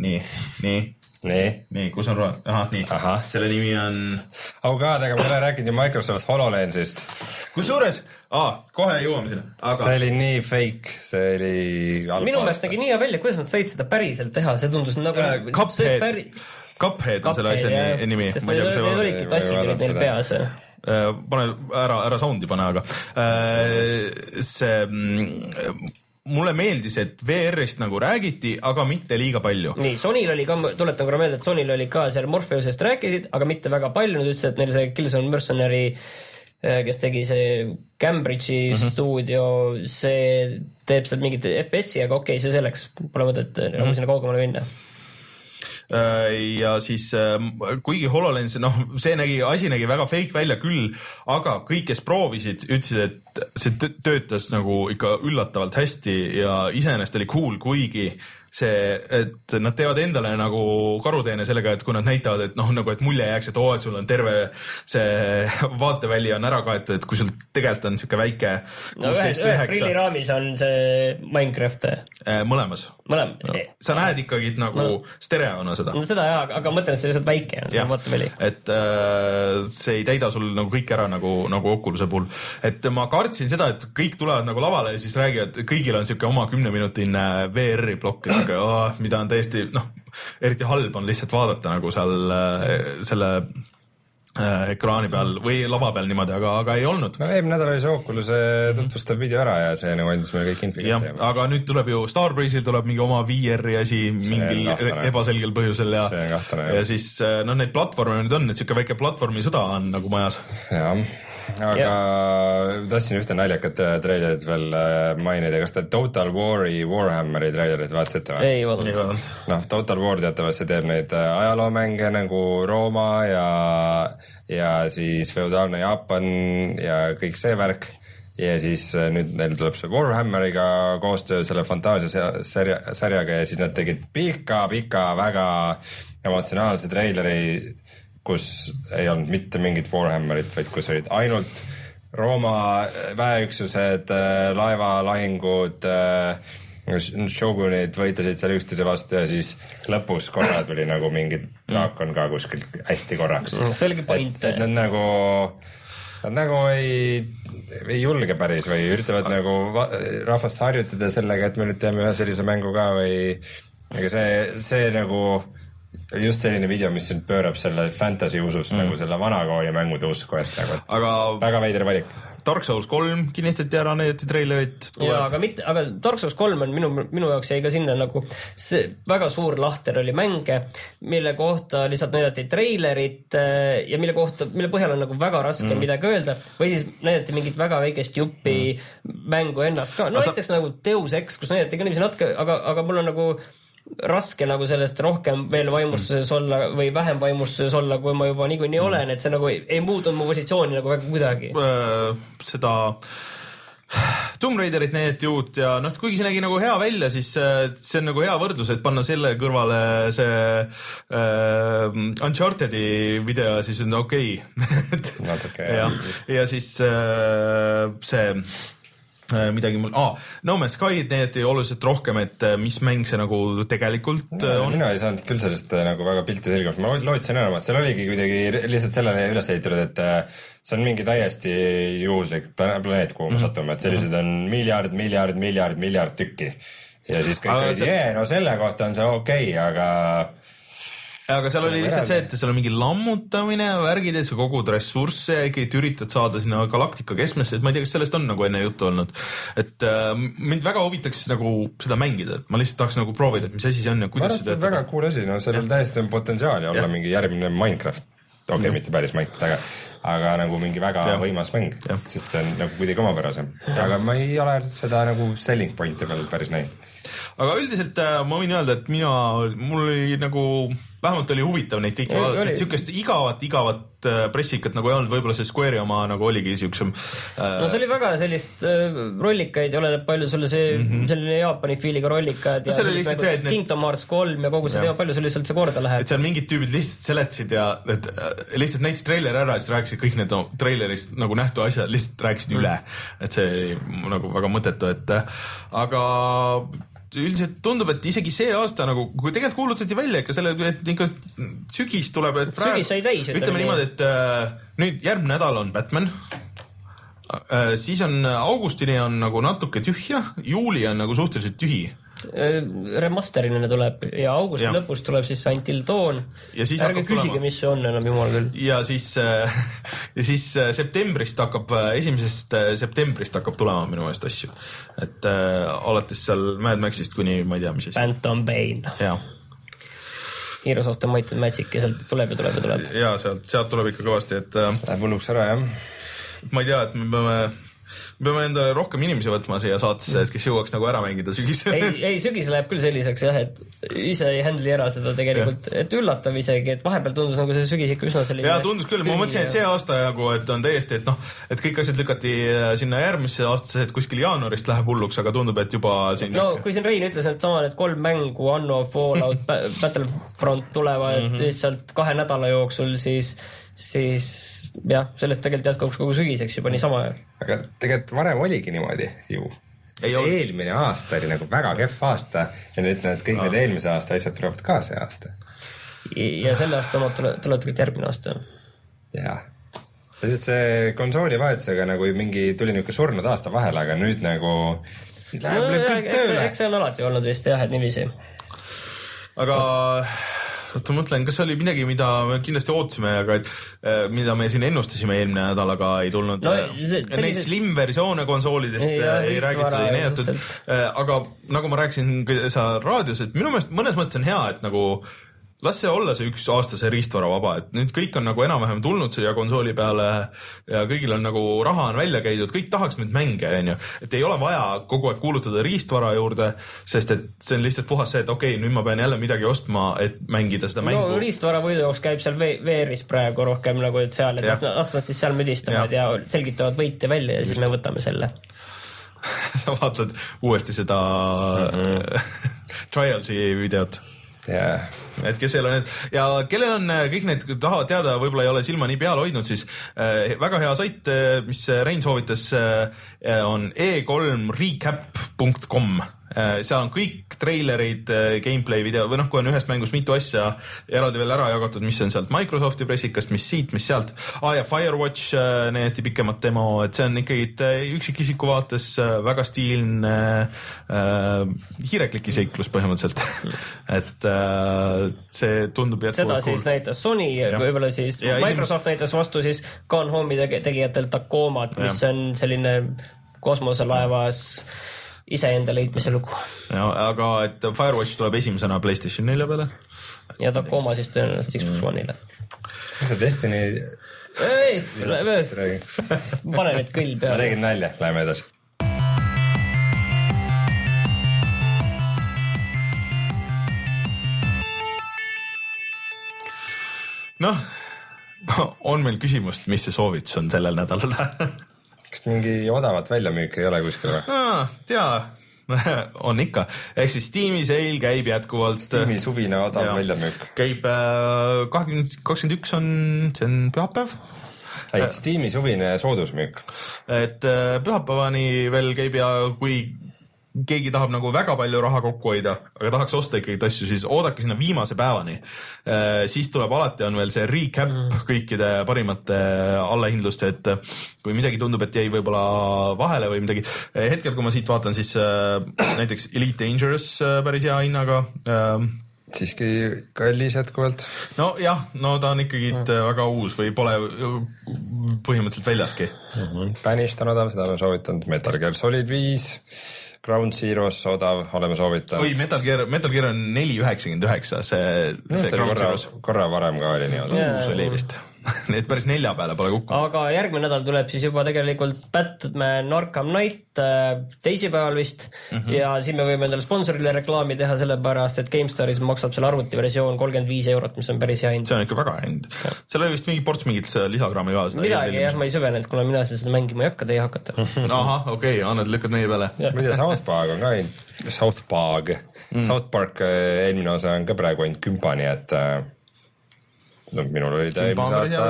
Nii, nii nii, nii, kus on rohe, ahah, nii, selle nimi on. oh god, aga me ei ole rääkinud ju Microsoft HoloLensist. kusjuures ah,, kohe jõuame sinna aga.... see oli nii fake, see oli. minu meelest nägi nii hea välja, kuidas nad said seda päriselt teha, see tundus nagu äh,. Cuphead päri..., Cuphead on selle asja nimi. sest need, need olidki tassid olid neil peas äh, pane ära, ära sound'i pane, aga äh, see mm, mulle meeldis, et VR-ist nagu räägiti, aga mitte liiga palju. nii, Sonyl oli ka, tuletan korra meelde, et Sonyl oli ka seal Morpheusest rääkisid, aga mitte väga palju, nad ütlesid, et neil see Killzone Mercenary äh, kes tegi see Cambridge'i mm -hmm. stuudio, see teeb seal mingit FPS-i, aga okei okay,, see selleks, pole mõtet mm -hmm. sinna kaugemale minna ja siis ähm, kuigi HoloLens, noh, see nägi, asi nägi väga fake välja küll, aga kõik, kes proovisid, ütlesid, et see töötas nagu ikka üllatavalt hästi ja iseenesest oli cool, kuigi see, et nad teevad endale nagu karuteene sellega, et kui nad näitavad, et noh, nagu et mulje jääks, et oo, et sul on terve see vaateväli on ära kaetud, et kui sul tegelikult on sihuke väike no ühes, ühes prilliraamis on see Minecraft. Äh, mõlemas. mõlem no,. sa näed ikkagi nagu no. stereona seda. no seda jaa, aga mõtlen, et see lihtsalt väike on, see vaateväli. et äh, see ei täida sul nagu kõik ära nagu, nagu Oculus'e puhul. et ma kartsin seda, et kõik tulevad nagu lavale ja siis räägivad, kõigil on sihuke oma kümneminutine VR-i plokk, oh, mida on täiesti noh, eriti halb on lihtsalt vaadata nagu seal äh, selle äh, ekraani peal või lava peal niimoodi, aga, aga ei olnud. no eelmine nädal oli see Oculus'e tutvustav video ära ja see nagu andis meile kõik info kätte. aga nüüd tuleb ju Starbreeze'il tuleb mingi oma VR-i asi mingil ebaselgel põhjusel ja, ja siis äh, noh, neid platvorme nüüd on, et sihuke väike platvormisõda on nagu majas. jah aga ja. tahtsin ühte naljakat äh, treilerit veel äh, mainida, kas te Total War'i Warhammeri treilerit vaatasite või? ei vaadanud. noh, Total War teatavasti teeb neid äh, ajaloomänge nagu Rooma ja, ja siis feodaalne Jaapan ja kõik see värk ja siis nüüd neil tuleb see Warhammeriga koostöö selle fantaasia sarja, sarjaga ja siis nad tegid pika-pika väga emotsionaalse treileri kus ei olnud mitte mingit Warhammerit, vaid kus olid ainult Rooma väeüksused, äh, laevalahingud, äh, šogunid võitlesid seal üksteise vastu ja siis lõpus korra tuli nagu mingi draakon ka kuskilt hästi korraks. Mm, see oligi point. et nad nagu, nad nagu ei, ei julge päris või üritavad nagu rahvast harjutada sellega, et me nüüd teeme ühe sellise mängu ka või ega see, see nagu just selline video, mis sind pöörab selle fantasy usust mm. nagu selle vanakooli mängude usku, et nagu aga väga veider valik. Dark Souls kolm kinnitati ära, näidati treilerit. jaa, aga mitte, aga Dark Souls kolm on minu, minu jaoks jäi ka sinna nagu see väga suur lahter oli mänge, mille kohta lihtsalt näidati treilerit äh, ja mille kohta, mille põhjal on nagu väga raske mm. midagi öelda või siis näidati mingit väga väikest juppi mm. mängu ennast ka, no näiteks sa... nagu Deus Ex, kus näidati ka niiviisi natuke, aga, aga mul on nagu raske nagu sellest rohkem veel vaimustuses olla või vähem vaimustuses olla, kui ma juba niikuinii mm. olen, et see nagu ei, ei muutunud mu positsiooni nagu väga kuidagi äh,. seda Tomb Raiderit näidati uut ja noh, kuigi see nägi nagu hea välja, siis äh, see on nagu hea võrdlus, et panna selle kõrvale see äh, Uncharted'i video, siis on okei okay. natuke jah. ja siis äh, see midagi mul ah,, No Man's Sky'd näidati oluliselt rohkem, et äh, mis mäng see nagu tegelikult no, äh, on. mina ei saanud küll sellest nagu väga pilti selgemaks, ma lootsin enamat, seal oligi kuidagi lihtsalt sellele üles ehitatud, et see on mingi täiesti juhuslik planeet, kuhu me mm -hmm. satume, et selliseid on miljard, miljard, miljard, miljard tükki. ja siis kõik olid, jee, no selle kohta on see okei okay,, aga aga seal oli lihtsalt see, et seal on mingi lammutamine, värgid, et sa kogud ressursse ja ikkagi üritad saada sinna galaktika keskmesse, et ma ei tea, kas sellest on nagu enne juttu olnud. et äh, mind väga huvitaks nagu seda mängida, et ma lihtsalt tahaks nagu proovida, et mis asi see on ja kuidas see töötab. väga cool asi, no sellel täiesti on potentsiaali olla ja. mingi järgmine Minecraft. okei okay, mm., mitte päris Minecraft, aga, aga nagu mingi väga ja. võimas mäng, sest see on nagu kuidagi omapärasem. aga ma ei ole seda nagu selling point'i veel päris näinud. aga üldiselt äh, ma võin öelda, et mina, mul oli nagu vähemalt oli huvitav neid kõiki vaadata, et siukest igavat, igavat äh, pressikat nagu ei olnud, võib-olla see Square'i oma nagu oligi siuksem äh.... no see oli väga sellist äh, rollikaid, oleneb palju sulle see mm, -hmm. selline Jaapani fiiliga rollikad no, ja see lihtsalt see, et Kingdom Hearts kolm ja kogu see teema, palju sul lihtsalt see korda läheb. et seal mingid tüübid lihtsalt seletasid ja et äh, lihtsalt näitasid treileri ära ja siis rääkisid kõik need no, treilerist nagu nähtu asjad lihtsalt rääkisid mm. üle, et see nagu väga mõttetu, et äh, aga üldiselt tundub, et isegi see aasta nagu, kui tegelikult kuulutati välja ikka selle, et ikka sügis tuleb, et praegu, sügis sai täis. ütleme niimoodi, et äh, nüüd järgmine nädal on Batman äh,. siis on augustini on nagu natuke tühja, juuli on nagu suhteliselt tühi Äh, remaster'ina tuleb ja augusti ja. lõpus tuleb siis Until Dawn. ärge küsige, mis see on enam, jumal küll. ja siis äh,, ja siis äh, septembrist hakkab, äh, esimesest äh, septembrist hakkab tulema minu meelest asju. et äh, alates seal Mad Maxist kuni ma ei tea, mis asi. Phantom Pain. Heroes of the Might and Magic ja sealt tuleb ja tuleb ja tuleb. ja sealt, sealt tuleb ikka kõvasti, et äh,. Läheb hulluks ära, jah. ma ei tea, et me peame me peame endale rohkem inimesi võtma siia saatesse, et kes jõuaks nagu ära mängida sügisel. ei, ei sügis läheb küll selliseks jah, et ise ei handle'i ära seda tegelikult, et üllatav isegi, et vahepeal tundus nagu see sügis ikka üsna selline. ja tundus küll, ma mõtlesin, et see aasta nagu, et on täiesti, et noh, et kõik asjad lükati äh, sinna järgmisse aastasse, et kuskil jaanuarist läheb hulluks, aga tundub, et juba siin. no kui siin Rein ütles, et sama need kolm mängu, Anno, Fallout Battlefront tulevad mm -hmm. lihtsalt kahe nädala jooksul, siis, siis jah, sellest tegelikult jätkuks kogu sügiseks juba niisama. aga tegelikult varem oligi niimoodi ju. eelmine aasta oli nagu väga kehv aasta ja nüüd need kõik need eelmise aasta asjad tulevad ka see aasta. ja selle aasta omad tulevad tegelikult järgmine aasta. jah lihtsalt see konsooli vahetusega nagu mingi tuli niisugune surnud aasta vahele, aga nüüd nagu läheb no, kõik tööle. eks see on alati olnud vist jah, et niiviisi. aga oota, ma mõtlen, kas oli midagi, mida me kindlasti ootasime, aga et äh, mida me siin ennustasime eelmine nädal, aga ei tulnud no,. Neid sellised... slim versioone konsoolidest ei, jah, ei räägitud, ei näidatud. Äh, aga nagu ma rääkisin seal raadios, et minu meelest mõnes mõttes on hea, et nagu las see olla see üks aasta see riistvara vaba, et nüüd kõik on nagu enam-vähem tulnud siia konsooli peale ja kõigil on nagu raha on välja käidud, kõik tahaks neid mänge, onju. et ei ole vaja kogu aeg kuulutada riistvara juurde, sest et see on lihtsalt puhas see, et okei okay,, nüüd ma pean jälle midagi ostma, et mängida seda mängu. no riistvara võidujooks käib seal VR-is praegu rohkem nagu, et seal, et las nad siis seal müdistavad ja. ja selgitavad võite välja ja Just. siis me võtame selle sa vaatad uuesti seda mm -hmm. Trialsi videot yeah.. Et kes ei ole need ja kellel on äh, kõik need, tahavad teada, võib-olla ei ole silma nii peal hoidnud, siis äh, väga hea sait, äh, mis Rein soovitas äh,, on e3recap.com Äh, seal on kõik treilerid, äh, gameplay video või noh, kui on ühest mängust mitu asja eraldi veel ära jagatud, mis on sealt Microsofti pressikast, mis siit, mis sealt ah,. ja Firewatch äh, näidati pikemat demo, et see on ikkagi üksikisiku vaates väga stiilne äh, hiirekliki seiklus põhimõtteliselt et äh, see tundub seda siis cool. näitas Sony, võib-olla siis ja Microsoft esim... näitas vastu siis Gone Home'i tegijatelt Tacomat, mis ja. on selline kosmoselaevas iseenda leidmise lugu. ja aga et Firewatch tuleb esimesena Playstation nelja peale. ja Tacoma siis tõenäoliselt Xbox mm. One'ile. mis see Destiny? ei, pane nüüd kõll peale. ma tegin nalja, läheme edasi. noh, on meil küsimust, mis see soovitus on sellel nädalal kas mingi odavat väljamüüki ei ole kuskil või? tea on ikka, ehk siis Steam'i sale käib jätkuvalt. Steam'i suvine odav väljamüük. käib äh, kahekümmend, kakskümmend üks on, see on pühapäev. ei, Steam'i suvine soodusmüük. et äh, pühapäevani veel käib ja kui keegi tahab nagu väga palju raha kokku hoida, aga tahaks osta ikkagi asju, siis oodake sinna viimase päevani. Äh, siis tuleb alati on veel see recap mm. kõikide parimate allahindluste, et äh, kui midagi tundub, et jäi võib-olla vahele või midagi. Äh, hetkel, kui ma siit vaatan, siis näiteks Elite Dangerous päris hea hinnaga siiski kallis jätkuvalt. nojah, no ta on ikkagi mm. väga uus või pole põhimõtteliselt väljaski mm. -hmm. Banished on odav, seda olen soovitanud, Metal Gear Solid viis Ground Zeroes odav, oleme soovitanud. oi, Metal Gear, Metal Gear on neli üheksakümmend üheksa, see, see Ground korra, Zeroes. korra varem ka oli nii-öelda yeah.. uus oli vist Need päris nelja peale pole kukkunud. aga järgmine nädal tuleb siis juba tegelikult Batman Arkham Knight äh, teisipäeval vist mm -hmm. ja siin me võime endale sponsorile reklaami teha, sellepärast et GameStaris maksab selle arvutiversioon kolmkümmend viis eurot, mis on päris hea hind. see on ikka väga hea hind. seal oli vist mingi ports mingit lisakraami ka. midagi jah, ma ei süvenenud, kuna mina seda mängima ei hakka, teie hakkate ahah, okei okay,, Anned lükkad meie peale. ma ei tea, South Park on ka ainult, South Park mm., South Park äh, eelmine osa on ka praegu ainult kümpa, nii et äh, no minul oli ta eelmise aasta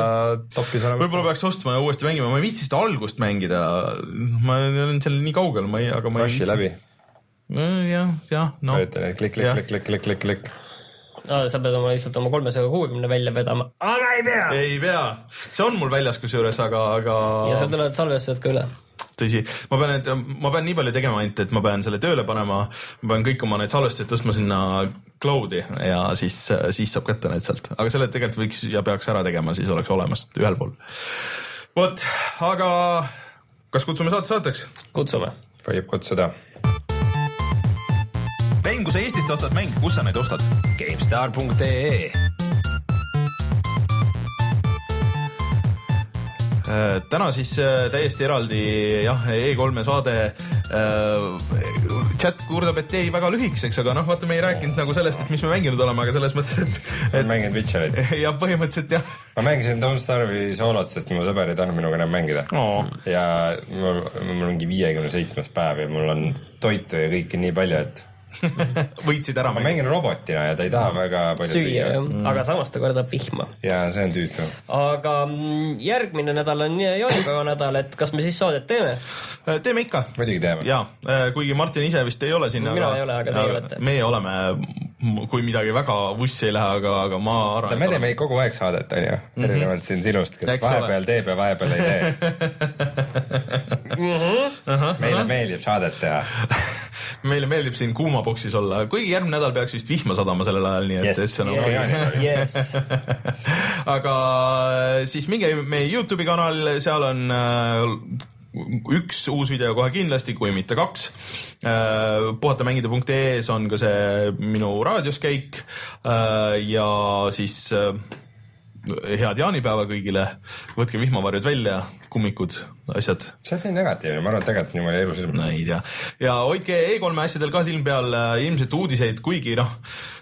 topis olemas. võib-olla peaks ostma ja uuesti mängima, ma ei viitsi seda algust mängida. ma olen seal nii kaugel, ma ei, aga ma Crushi ei viitsi. läbi. jah, jah, noh. ütlen, et klikk, klikk, klikk, klikk, klikk, klikk. No, sa pead oma lihtsalt oma kolmesaja kuuekümne välja vedama, aga ei pea. ei pea, see on mul väljas kusjuures, aga, aga. ja seal tulevad salvestused ka üle tõsi, ma pean, et ma pean nii palju tegema ainult, et ma pean selle tööle panema, ma pean kõik oma need salvestused tõstma sinna cloud'i ja siis, siis saab kätte need sealt, aga selle tegelikult võiks ja peaks ära tegema, siis oleks olemas ühel pool. vot, aga kas kutsume saate saateks? kutsume. võib kutsuda. Mäng, kui sa Eestist ostad mänge, kus sa neid ostad? GameStar.ee täna siis täiesti eraldi jah, E3-e saade. chat kurdab, et jäi väga lühikeseks, aga noh, vaata, me ei rääkinud nagu sellest, et mis me mänginud oleme, aga selles mõttes, et, et.... mänginud Witcherit. ja põhimõtteliselt jah. ma mängisin Don't Starve'i soolot, sest mu sõber ei tahtnud minuga enam mängida oh.. ja mul, mul ongi viiekümne seitsmes päev ja mul on toitu ja kõike nii palju, et võitsid ära. ma mängin robotina ja ta ei taha väga palju süüa, mm. aga samas ta kordab vihma. ja see on tüütu. aga mm, järgmine nädal on jaanipäeva nädal, et kas me siis saadet teeme? Äh, teeme ikka. muidugi teeme. ja, äh, kuigi Martin ise vist ei ole siin. mina aga, ei ole, aga teie olete. meie oleme, kui midagi väga vussi ei lähe, aga, aga ma arvan. me teeme kogu aeg saadet, onju, mhm. erinevalt siin sinust, kes Eks vahepeal ole. teeb ja vahepeal ei tee mhm. meile meeldib saadet teha meile meeldib siin kuumapoksis olla, kuigi järgmine nädal peaks vist vihma sadama sellel ajal, nii et yes, see on yes, yes. aga äh, siis minge meie Youtube'i kanal, seal on äh, üks uus video kohe kindlasti, kui mitte kaks. Äh, puhatamängida.ee-s on ka see minu raadioskäik ja siis head jaanipäeva kõigile, võtke vihmavarjud välja, kummikud, asjad. see on nii negatiivne, ma arvan, et tegelikult niimoodi elus ilmub. no ei tea. ja hoidke E3-e asjadel ka silm peal, äh, ilmselt uudiseid, kuigi noh,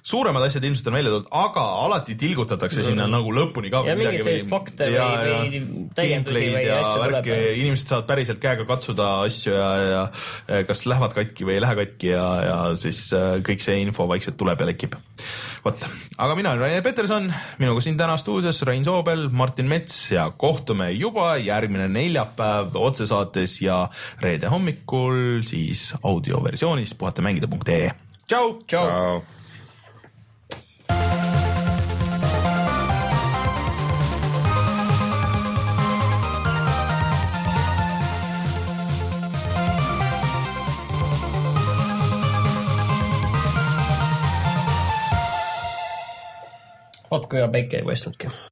suuremad asjad ilmselt on välja toodud, aga alati tilgutatakse sinna mm. nagu lõpuni ka. ja mingeid selliseid fakte ja, või, või täiendusi või asju tuleb. inimesed saavad päriselt käega katsuda asju ja, ja kas lähevad katki või ei lähe katki ja, ja siis äh, kõik see info vaikselt tuleb ja lekib. vot, aga mina olen Rainer Peterson, minuga siin täna stuudios Rein Soobel, Martin Mets ja kohtume juba järgmine neljapäev otsesaates ja reede hommikul siis audioversioonis puhatamängida.ee. tšau, tšau, tšau.. vot kui hea päike ei paistnudki